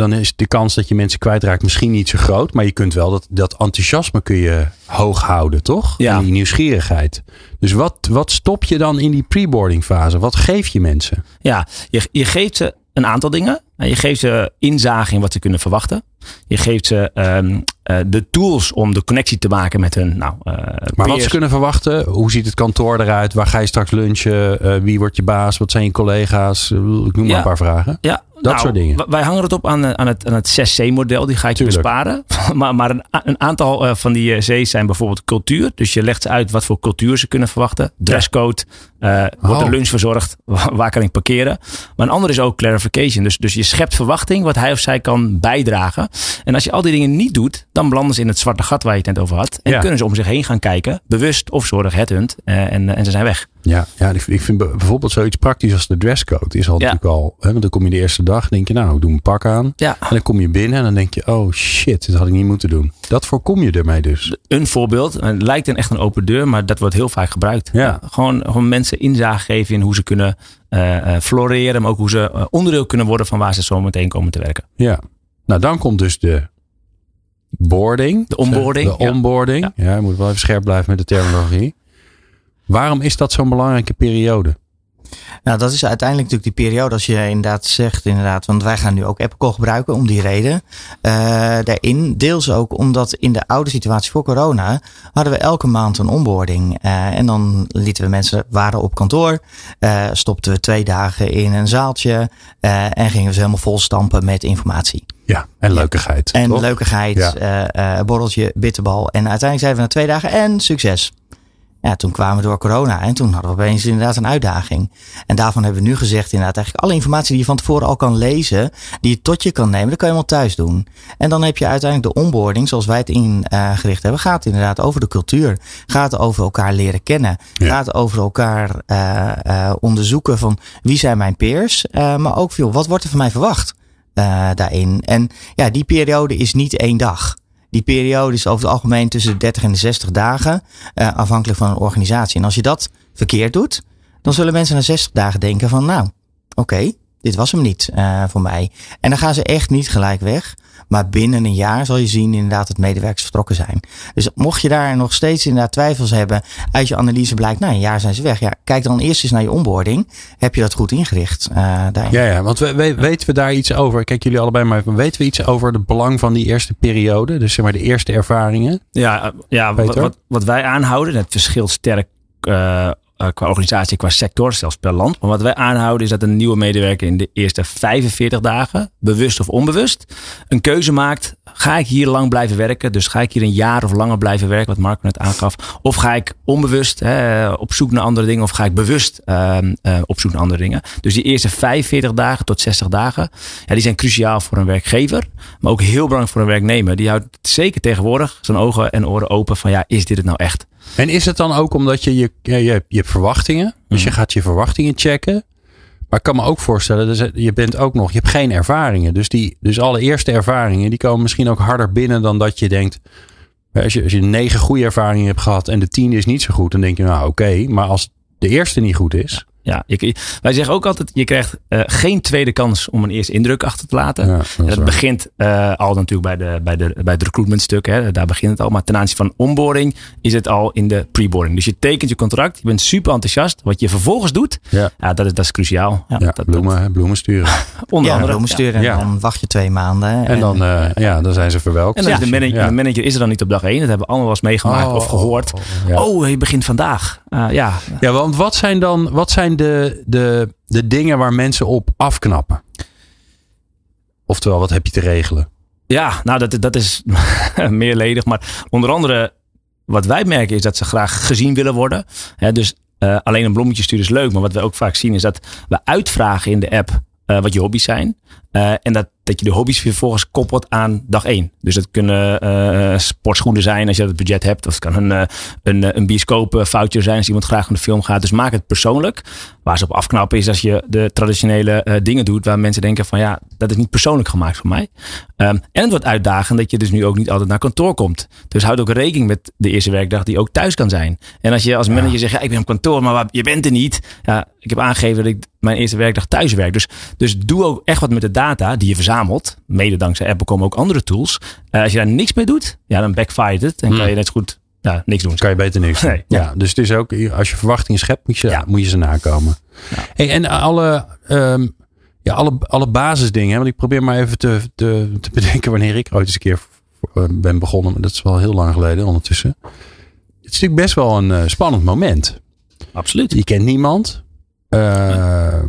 dan is de kans dat je mensen kwijtraakt misschien niet zo groot. Maar je kunt wel dat, dat enthousiasme kun je hoog houden, toch? Ja. En die nieuwsgierigheid. Dus wat, wat stop je dan in die preboarding fase? Wat geef je mensen? Ja, je, je geeft ze een aantal dingen. En Je geeft ze inzage in wat ze kunnen verwachten. Je geeft ze ehm, eh, de tools om de connectie te maken met hun. Nou, eh, Maar wat ze kunnen verwachten, hoe ziet het kantoor eruit? Waar ga je straks lunchen? Eh, wie wordt je baas? Wat zijn je collega's? Ik noem maar Ja. een paar vragen. Ja, Dat soort dingen. Wij hangen het op aan, aan, het, aan het 6C-model. Die ga ik Tuurlijk. besparen. (laughs) maar maar een, aantal van die C's zijn bijvoorbeeld cultuur. Dus je legt ze uit wat voor cultuur ze kunnen verwachten. Dresscode. eh, wordt Oh. er lunch verzorgd? (laughs) Wa- Waar kan ik parkeren? Maar een ander is ook clarification. Dus, dus je schept verwachting wat hij of zij kan bijdragen. En als je al die dingen niet doet, dan belanden ze in het zwarte gat waar je het net over had. En Ja. kunnen ze om zich heen gaan kijken. Bewust of zorg headhunt. eh en, eh, en ze zijn weg. Ja, ja ik ik vind bijvoorbeeld zoiets praktisch als de dresscode. Is al Ja. natuurlijk al, hè, want dan kom je de eerste dag, denk je nou, ik doe mijn pak aan. Ja. En dan kom je binnen en dan denk je, oh shit, dit had ik niet moeten doen. Dat voorkom je ermee dus. een voorbeeld. Het lijkt een echt een open deur, maar dat wordt heel vaak gebruikt. Ja. gewoon, gewoon mensen inzage geven in hoe ze kunnen eh, eh, floreren, maar ook hoe ze eh, onderdeel kunnen worden van waar ze zo meteen komen te werken. Ja. Nou, dan komt dus de boarding. De onboarding, De ja. onboarding. Ja, je moet wel even scherp blijven met de terminologie. Waarom is dat zo'n belangrijke periode? Nou, dat is uiteindelijk natuurlijk die periode als je inderdaad zegt, inderdaad, want wij gaan nu ook Apple gebruiken om die reden. Eh, daarin deels ook omdat in de oude situatie voor corona hadden we elke maand een onboarding. Eh, en dan lieten we mensen, waren op kantoor, eh, stopten we twee dagen in een zaaltje en gingen we ze helemaal vol stampen met informatie. Ja, en leukigheid. En toch? leukigheid, Ja. borreltje, bitterbal. En uiteindelijk zeiden we na twee dagen en succes. Ja, toen kwamen we door corona en toen hadden we opeens inderdaad een uitdaging. En daarvan hebben we nu gezegd inderdaad eigenlijk alle informatie die je van tevoren al kan lezen, die je tot je kan nemen, dat kan je allemaal thuis doen. En dan heb je uiteindelijk de onboarding zoals wij het ingericht hebben, gaat inderdaad over de cultuur. Gaat over elkaar leren kennen. Ja. Gaat over elkaar eh, eh, onderzoeken van wie zijn mijn peers, eh, maar ook veel, wat wordt er van mij verwacht? daarin. En ja, die periode is niet één dag. Die periode is over het algemeen tussen de 30 en de 60 dagen, eh, afhankelijk van een organisatie. En als je dat verkeerd doet, dan zullen mensen na 60 dagen denken van, nou, oké, dit was hem niet eh, voor mij. En dan gaan ze echt niet gelijk weg. Maar binnen een jaar zal je zien inderdaad dat medewerkers vertrokken zijn. Dus mocht je daar nog steeds inderdaad twijfels hebben, uit je analyse blijkt, nou een jaar zijn ze weg. Ja, kijk dan eerst eens naar je onboarding. Heb je dat goed ingericht? eh, daarin? Ja, ja, want we, we- weten we daar iets over? Kijk, jullie allebei, maar weten we iets over het belang van die eerste periode? Dus zeg maar de eerste ervaringen? Ja, eh, ja wat, Peter? wat, wat wij aanhouden, het verschilt sterk eh, eh, qua organisatie, qua sector, zelfs per land. Maar wat wij aanhouden is dat een nieuwe medewerker in de eerste 45 dagen, bewust of onbewust, een keuze maakt. Ga ik hier lang blijven werken? Dus ga ik hier een jaar of langer blijven werken, wat Marco net aangaf? Of ga ik onbewust hè, op zoek naar andere dingen? Of ga ik bewust ehm, eh, op zoek naar andere dingen? Dus die eerste 45 dagen tot 60 dagen, ja, die zijn cruciaal voor een werkgever. Maar ook heel belangrijk voor een werknemer. Die houdt zeker tegenwoordig zijn ogen en oren open van ja, is dit het nou echt? En is het dan ook omdat je, je, je, je hebt verwachtingen, dus je gaat je verwachtingen checken. Maar ik kan me ook voorstellen, dus je bent ook nog, je hebt geen ervaringen. Dus, die, dus alle eerste ervaringen, die komen misschien ook harder binnen dan dat je denkt. Als je, als je negen goede ervaringen hebt gehad en de tiende is niet zo goed, dan denk je nou oké. maar als de eerste niet goed is, Ja, je, wij zeggen ook altijd, je krijgt uh, geen tweede kans om een eerste indruk achter te laten. Ja, dat begint uh, al natuurlijk bij, de, bij, de, bij het recruitment stuk. Hè. Daar begint het al. Maar ten aanzien van onboarding is het al in de preboarding. Dus je tekent je contract. Je bent super enthousiast. Wat je vervolgens doet, Ja. ja, dat, is, dat is cruciaal. Ja, Ja, dat, bloemen, hè, bloemen sturen. (laughs) onder ja, andere. bloemen sturen en dan wacht je twee maanden. En dan, eh, ja, dan zijn ze verwelkt. En dan is de, manager, Ja. de manager is er dan niet op dag één. Dat hebben we allemaal wel eens meegemaakt of gehoord. Ja. Oh, je begint vandaag. Uh, ja, Ja, want wat zijn dan wat zijn de, de, de dingen waar mensen op afknappen? Oftewel, wat heb je te regelen? Ja, nou dat, dat is (laughs) meerledig. Maar onder andere wat wij merken is dat ze graag gezien willen worden. Hè, dus uh, alleen een bloemetje sturen is leuk. Maar wat we ook vaak zien is dat we uitvragen in de app uh, wat je hobby's zijn. Uh, en dat, dat je de hobby's vervolgens koppelt aan dag één. Dus dat kunnen uh, sportschoenen zijn als je het budget hebt. Of het kan een, een, een bioscoopvoucher zijn als iemand graag naar de film gaat. Dus maak het persoonlijk. Waar ze op afknappen is als je de traditionele dingen doet. Waar mensen denken van ja, dat is niet persoonlijk gemaakt voor mij. Um, en het wordt uitdagend dat je dus nu ook niet altijd naar kantoor komt. Dus houd ook rekening met de eerste werkdag die ook thuis kan zijn. En als je als manager ja. zegt, ja, ik ben op kantoor, maar je bent er niet. Ja, ik heb aangegeven dat ik mijn eerste werkdag thuis werk. Dus, dus doe ook echt wat met de data die je verzamelt. Mede dankzij Apple komen ook andere tools. Uh, als je daar niks mee doet, ja, dan backfire het. En Hmm. kan je net zo goed ja, niks doen. Kan je beter niks doen. Nee. Ja. dus het is ook, als je verwachtingen schept, moet je, Ja. moet je ze nakomen. Hey, en alle, ehm, ja, alle, alle basisdingen, want ik probeer maar even te, te, te bedenken wanneer ik ooit eens een keer eh, ben begonnen. Maar dat is wel heel lang geleden ondertussen. Het is natuurlijk best wel een eh, spannend moment. Absoluut. Je kent niemand. Ehm,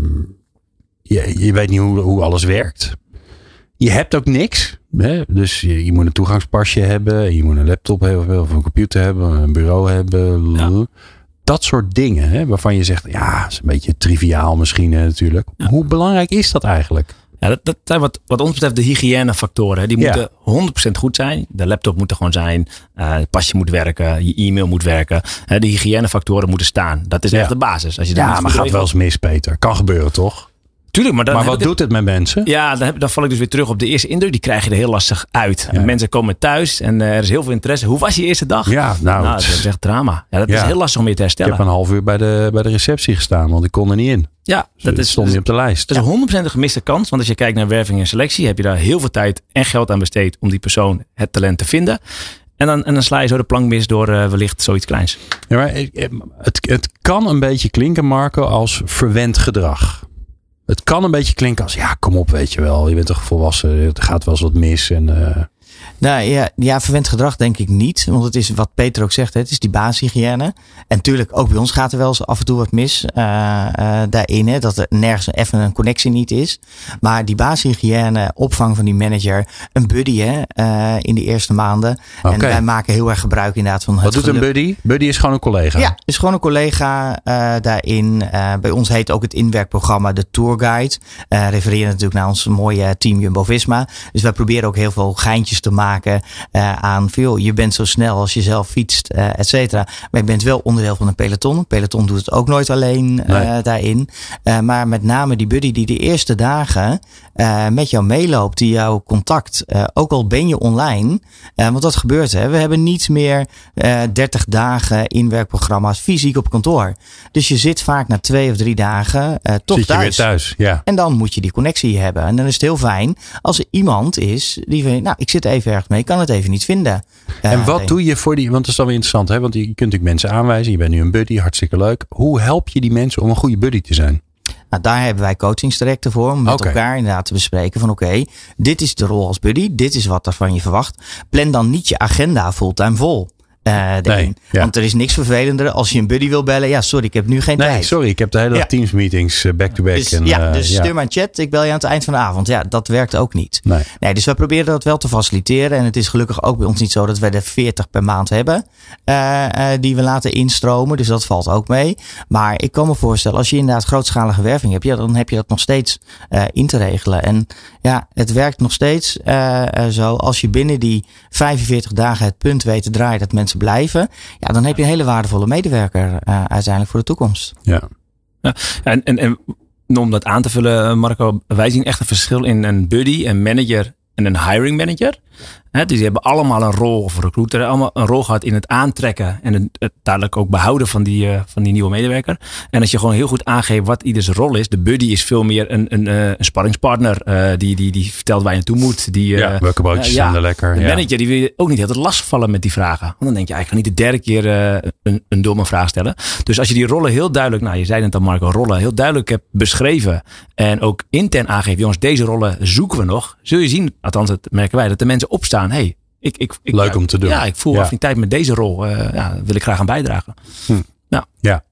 je, je weet niet hoe, hoe alles werkt. Je hebt ook niks. Hè? Dus je, je moet een toegangspasje hebben. Je moet een laptop hebben of een computer hebben. Een bureau hebben. Ja. Dat soort dingen. Hè? Waarvan je zegt, ja, is een beetje triviaal misschien hè, natuurlijk. Hoe belangrijk is dat eigenlijk? Ja, dat, dat zijn wat, wat ons betreft de hygiënefactoren. Die Ja. moeten 100% goed zijn. De laptop moet er gewoon zijn. eh, het pasje moet werken. Je e-mail moet werken. De hygiënefactoren moeten staan. Dat is Ja. echt de basis. Als je Ja, maar gaat wel eens mis, Peter. Kan gebeuren, toch? Tuurlijk, maar dan maar heb wat ik doet het met mensen? Ja, dan, heb, dan val ik dus weer terug op de eerste indruk. Die krijg je er heel lastig uit. Ja. En mensen komen thuis en eh, er is heel veel interesse. Hoe was je eerste dag? Ja, nou, Nou, dat is echt drama. Ja, dat Ja. is heel lastig om je te ik herstellen. heb een half uur bij de, bij de receptie gestaan, want ik kon er niet in. ja, Dat dat is, stond niet op de lijst. dat is 100% een gemiste kans. Want als je kijkt naar werving en selectie, heb je daar heel veel tijd en geld aan besteed om die persoon het talent te vinden. En dan, en dan sla je zo de plank mis door eh, wellicht zoiets kleins. Ja, maar ik- het, het kan een beetje klinken, Marco, als verwend gedrag. Kan een beetje klinken als, ja, kom op, weet je wel. Je bent toch volwassen, er gaat wel eens wat mis. En, eh, Nou ja, ja, verwend gedrag denk ik niet. Want het is wat Peter ook zegt, het is die basishygiëne. En natuurlijk, ook bij ons gaat er wel eens af en toe wat mis eh, eh, daarin. Hè, dat er nergens even een connectie niet is. Maar die basishygiëne, opvang van die manager, een buddy hè, eh, in de eerste maanden. En wij maken heel erg gebruik inderdaad van het wat doet een buddy? Buddy is gewoon een collega. Ja, is gewoon een collega daarin. Bij ons heet ook het inwerkprogramma de Tourguide. Eh refereren natuurlijk naar ons mooie team Jumbo-Visma. Dus wij proberen ook heel veel geintjes te maken eh, aan veel. Je bent zo snel als je zelf fietst, eh et cetera. Maar je bent wel onderdeel van een peloton. Een peloton doet het ook nooit alleen eh, Nee. daarin. Maar met name die buddy die de eerste dagen met jou meeloopt, die jou contact, ook al ben je online. Want dat gebeurt hè. We hebben niet meer eh 30 dagen inwerkprogramma's fysiek op kantoor. Dus je zit vaak na twee of drie dagen eh, toch Zit je thuis. weer thuis, ja. En dan moet je die connectie hebben. En dan is het heel fijn als er iemand is die nou, ik zit even ergens mee, ik kan het even niet vinden. En wat doe je voor die, want dat is dan weer interessant, hè? want je kunt natuurlijk mensen aanwijzen. Je bent nu een buddy, hartstikke leuk. Hoe help je die mensen om een goede buddy te zijn? Nou, daar hebben wij coachingstrajecten voor. Om met Oké. elkaar inderdaad te bespreken van oké, dit is de rol als buddy. Dit is wat er van je verwacht. Plan dan niet je agenda fulltime vol. eh ja. Want er is niks vervelender als je een buddy wil bellen. Ja, sorry, ik heb nu geen Nee, tijd. sorry, ik heb de hele dag Ja. Teams meetings eh, back-to-back. Dus, en, ja, eh, dus stuur maar een chat. Ik bel je aan het eind van de avond. Ja, dat werkt ook niet. Nee. Nee, dus wij proberen dat wel te faciliteren. En het is gelukkig ook bij ons niet zo dat we er 40 per maand hebben. eh, eh, die we laten instromen. Dus dat valt ook mee. Maar ik kan me voorstellen, als je inderdaad grootschalige werving hebt. Ja, dan heb je dat nog steeds eh, in te regelen. En ja, het werkt nog steeds eh, eh, zo. Als je binnen die 45 dagen het punt weet te draaien dat mensen blijven. Ja, dan heb je een hele waardevolle medewerker eh, uiteindelijk voor de toekomst. Ja. En, en, en om dat aan te vullen, Marco, wij zien echt een verschil in een buddy, een manager en een hiring manager. Dus die hebben allemaal een rol, of recruiter, allemaal een rol gehad in het aantrekken en het, het dadelijk ook behouden van die, uh, van die nieuwe medewerker. En als je gewoon heel goed aangeeft wat ieders rol is. De buddy is veel meer een, een, uh, een sparringspartner. Uh, die, die, die vertelt waar je naartoe moet. Die, ja, welke zijn er lekker. De ja. manager die wil je ook niet heel lastigvallen met die vragen. Want dan denk je, ik ga niet de derde keer een, een domme vraag stellen. Dus als je die rollen heel duidelijk, nou je zei het al Marco, rollen heel duidelijk hebt beschreven. En ook intern aangeeft, jongens, deze rollen zoeken we nog. Zul je zien, althans dat merken wij, dat de mensen opstaan. Hey, ik, ik, ik, Leuk om te doen. Ja, ik voel ja. affiniteit met deze rol. Uh, ja, wil ik graag aan bijdragen. Hm. Nou. Ja.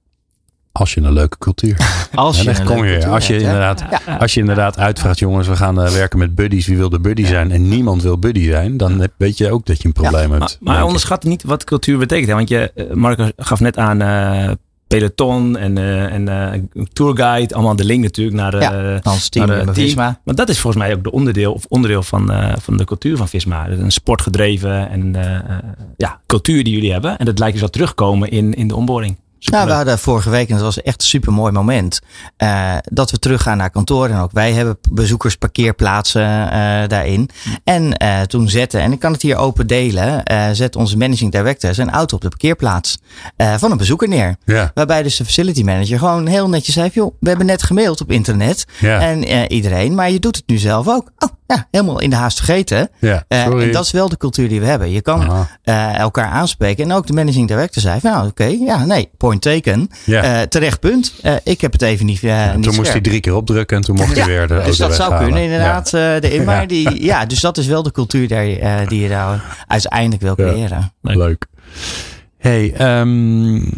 Als je een leuke cultuur. (laughs) Als je, ja, kom je cultuur als je hebt, inderdaad, ja. als je inderdaad uitvraagt, jongens, we gaan uh, werken met buddies. Wie wil de buddy zijn? En niemand wil buddy zijn. Dan heb, weet je ook dat je een probleem ja, hebt. Maar, maar onderschat niet wat cultuur betekent. Hè? Want je, uh, Marco gaf net aan uh, peloton en, uh, en uh, tourguide. Allemaal de link natuurlijk naar, ja, ons team, naar team. Visma. Maar dat is volgens mij ook de onderdeel, of onderdeel van, van de cultuur van Visma. Een sportgedreven en ja, cultuur die jullie hebben. En dat lijkt dus wel terugkomen in, in de onboarding. Nou, we hadden vorige week, en dat was echt een super mooi moment, uh, dat we teruggaan naar kantoor. En ook wij hebben bezoekersparkeerplaatsen uh, daarin. En uh, toen zetten, en ik kan het hier open delen, zet onze managing director zijn auto op de parkeerplaats van een bezoeker neer. Ja. Waarbij dus de facility manager gewoon heel netjes zei, joh, we hebben net gemaild op internet. Ja. En iedereen, maar je doet het nu zelf ook. Oh, ja, helemaal in de haast vergeten. Ja, en dat is wel de cultuur die we hebben. Je kan elkaar aanspreken. En ook de managing director zei, nou oké, okay, ja, nee, point taken. Ja. Uh, terecht punt. Uh, ik heb het even niet. Uh, ja, niet toen moest hij drie keer opdrukken en toen mocht hij weer de Dus dat zou kunnen inderdaad. Ja. de in, maar die, ja, dus dat is wel de cultuur die, die je daar uiteindelijk wil creëren. Leuk. Leuk. Hey, um,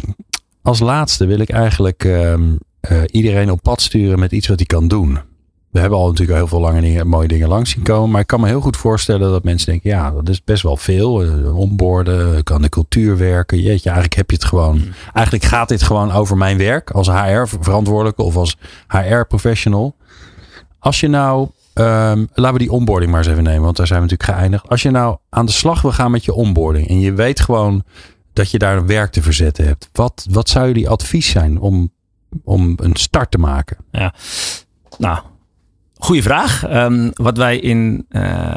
als laatste wil ik eigenlijk um, iedereen op pad sturen met iets wat hij kan doen. We hebben al natuurlijk heel veel lange dingen, mooie dingen langs zien komen. Maar ik kan me heel goed voorstellen dat mensen denken: ja, dat is best wel veel. Uh, onboorden, kan de cultuur werken. Jeetje, eigenlijk heb je het gewoon. Mm. Eigenlijk gaat dit gewoon over mijn werk als HR-verantwoordelijke of als HR-professional. Als je nou, um, laten we die onboarding maar eens even nemen, want daar zijn we natuurlijk geëindigd. Als je nou aan de slag wil gaan met je onboarding en je weet gewoon dat je daar werk te verzetten hebt. Wat, wat zou jullie advies zijn om, om een start te maken? Ja, nou, Goeie vraag. Um, wat wij in uh,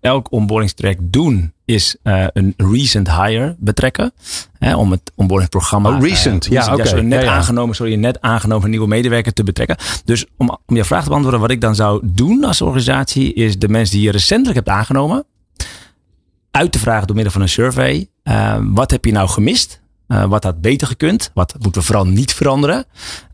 elk onboardingstraject doen, is uh, een recent hire betrekken. Hè, om het onboardingsprogramma. Oh, recent, uh, ja, oké. Okay. net ja, ja. aangenomen, sorry, net aangenomen nieuwe medewerker te betrekken. Dus om, om je vraag te beantwoorden, wat ik dan zou doen als organisatie, is de mensen die je recentelijk hebt aangenomen, uit te vragen door middel van een survey. Uh, wat heb je nou gemist? Uh, wat had beter gekund? Wat moeten we vooral niet veranderen?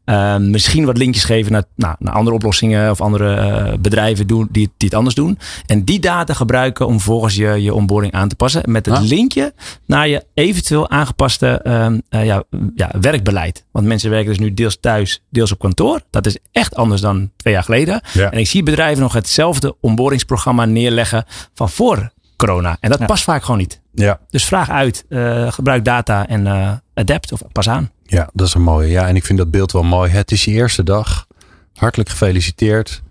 Uh, misschien wat linkjes geven naar, nou, naar andere oplossingen of andere uh, bedrijven doen, die, die het anders doen. En die data gebruiken om volgens je, je onboarding aan te passen. Met het linkje naar je eventueel aangepaste uh, ja, ja, werkbeleid. Want mensen werken dus nu deels thuis, deels op kantoor. Dat is echt anders dan twee jaar geleden. Ja. En ik zie bedrijven nog hetzelfde onboardingsprogramma neerleggen van voor corona. En dat Ja. past vaak gewoon niet. Ja. Dus vraag uit, uh, gebruik data en uh, adapt of pas aan. Ja, dat is een mooie. Ja, en ik vind dat beeld wel mooi. Het is je eerste dag. Hartelijk gefeliciteerd.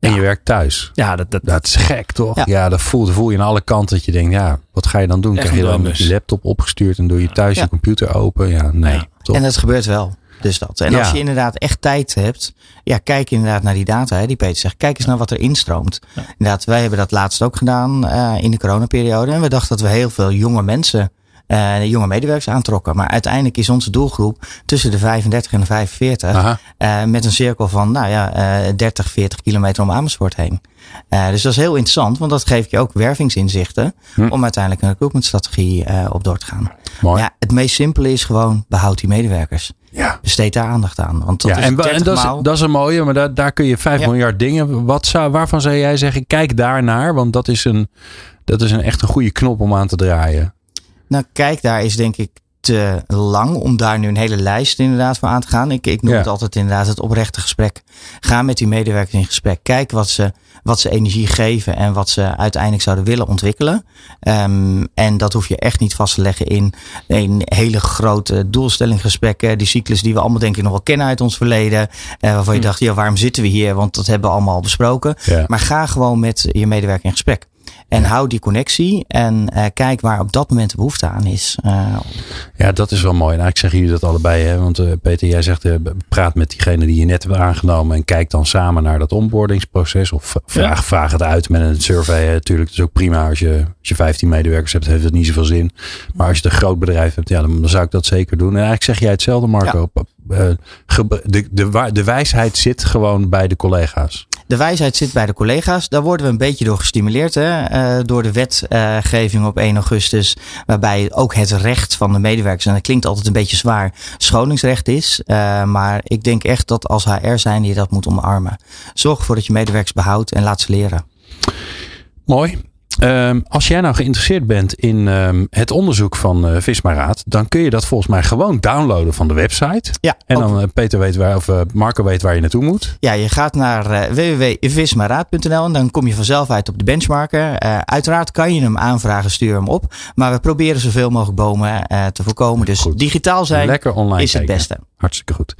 En Ja. je werkt thuis. Ja, dat, dat, Dat is gek, toch? Ja, Ja. dat voel, voel je aan alle kanten. Dat je denkt, ja, wat ga je dan doen? Echt Krijg je dan droom je dus. laptop opgestuurd en doe je thuis Ja. je computer open? Ja, nee. Ja. Toch? En dat gebeurt wel. Dus dat. En Ja. als je inderdaad echt tijd hebt, ja, kijk inderdaad naar die data. Hè, die Peter zegt, kijk eens naar wat er instroomt. Ja. Inderdaad, wij hebben dat laatst ook gedaan uh, in de coronaperiode. En we dachten dat we heel veel jonge mensen, uh, jonge medewerkers aantrokken. Maar uiteindelijk is onze doelgroep tussen de 35 en de 45. Aha. Uh, met een cirkel van, nou ja, uh, 30, 40 kilometer om Amersfoort heen. Dus dat is heel interessant, want dat geeft je ook wervingsinzichten. Hm. Om uiteindelijk een recruitmentstrategie op door te gaan. Mooi. Ja, het meest simpele is gewoon, behoud die medewerkers Ja. besteed daar aandacht aan. Want dat ja, is en, wa- 30 en dat, is, dat is een mooie, maar daar, daar kun je 5 Ja. miljard dingen. Wat zou, waarvan zou jij zeggen, kijk daarnaar? Want dat is, een, dat is een echt een goede knop om aan te draaien. Nou, kijk, daar is denk ik te lang om daar nu een hele lijst inderdaad voor aan te gaan. Ik, ik noem Ja. het altijd inderdaad het oprechte gesprek. Ga met die medewerkers in gesprek. Kijk wat ze, wat ze energie geven en wat ze uiteindelijk zouden willen ontwikkelen. Ehm, en dat hoef je echt niet vast te leggen in, in hele grote doelstellinggesprekken. Die cyclus die we allemaal denk ik nog wel kennen uit ons verleden. Eh, waarvan je Hm. dacht, ja, waarom zitten we hier? Want dat hebben we allemaal al besproken. Ja. Maar ga gewoon met je medewerker in gesprek. En hou die connectie en uh, kijk waar op dat moment de behoefte aan is. Uh, ja, dat is wel mooi. En eigenlijk zeggen jullie dat allebei. Hè? Want uh, Peter, jij zegt praat met diegene die je net hebt aangenomen. En kijk dan samen naar dat onboardingsproces. Of vraag, ja. vraag het uit met een survey. Hè? Natuurlijk, het is ook prima als je, als je 15 medewerkers hebt. heeft het niet zoveel zin. Maar als je een groot bedrijf hebt, ja, dan, dan zou ik dat zeker doen. En eigenlijk zeg jij hetzelfde, Marco. Ja. De, de, de wijsheid zit gewoon bij de collega's. De wijsheid zit bij de collega's. Daar worden we een beetje door gestimuleerd. Hè? Uh, door de wetgeving op 1 augustus. Waarbij ook het recht van de medewerkers, en dat klinkt altijd een beetje zwaar, scholingsrecht is. Uh, maar ik denk echt dat als HR zijn je dat moet omarmen. Zorg ervoor dat je medewerkers behoudt en laat ze leren. Mooi. Um, als jij nou geïnteresseerd bent in um, het onderzoek van uh, Vismaraad, dan kun je dat volgens mij gewoon downloaden van de website. Ja, en dan uh, Peter weet waar, of uh, Marco weet waar je naartoe moet. Ja, je gaat naar www.vismaraad.nl en dan kom je vanzelf uit op de benchmarker. uiteraard kan je hem aanvragen, stuur hem op. Maar we proberen zoveel mogelijk bomen te voorkomen. Dus Goed. digitaal zijn Lekker online is het kijken. beste. Hartstikke goed.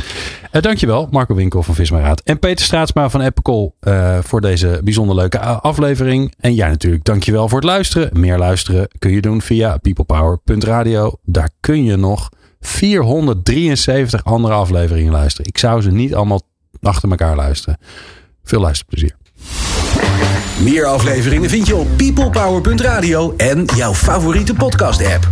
Uh, dankjewel, Marco Winkel van Vismaraad. En Peter Straatsma van Epicol uh, voor deze bijzonder leuke aflevering. En jij natuurlijk, dankjewel voor het luisteren. Meer luisteren kun je doen via peoplepower.radio. Daar kun je nog 473 andere afleveringen luisteren. Ik zou ze niet allemaal achter elkaar luisteren. Veel luisterplezier. Meer afleveringen vind je op peoplepower.radio en jouw favoriete podcast app.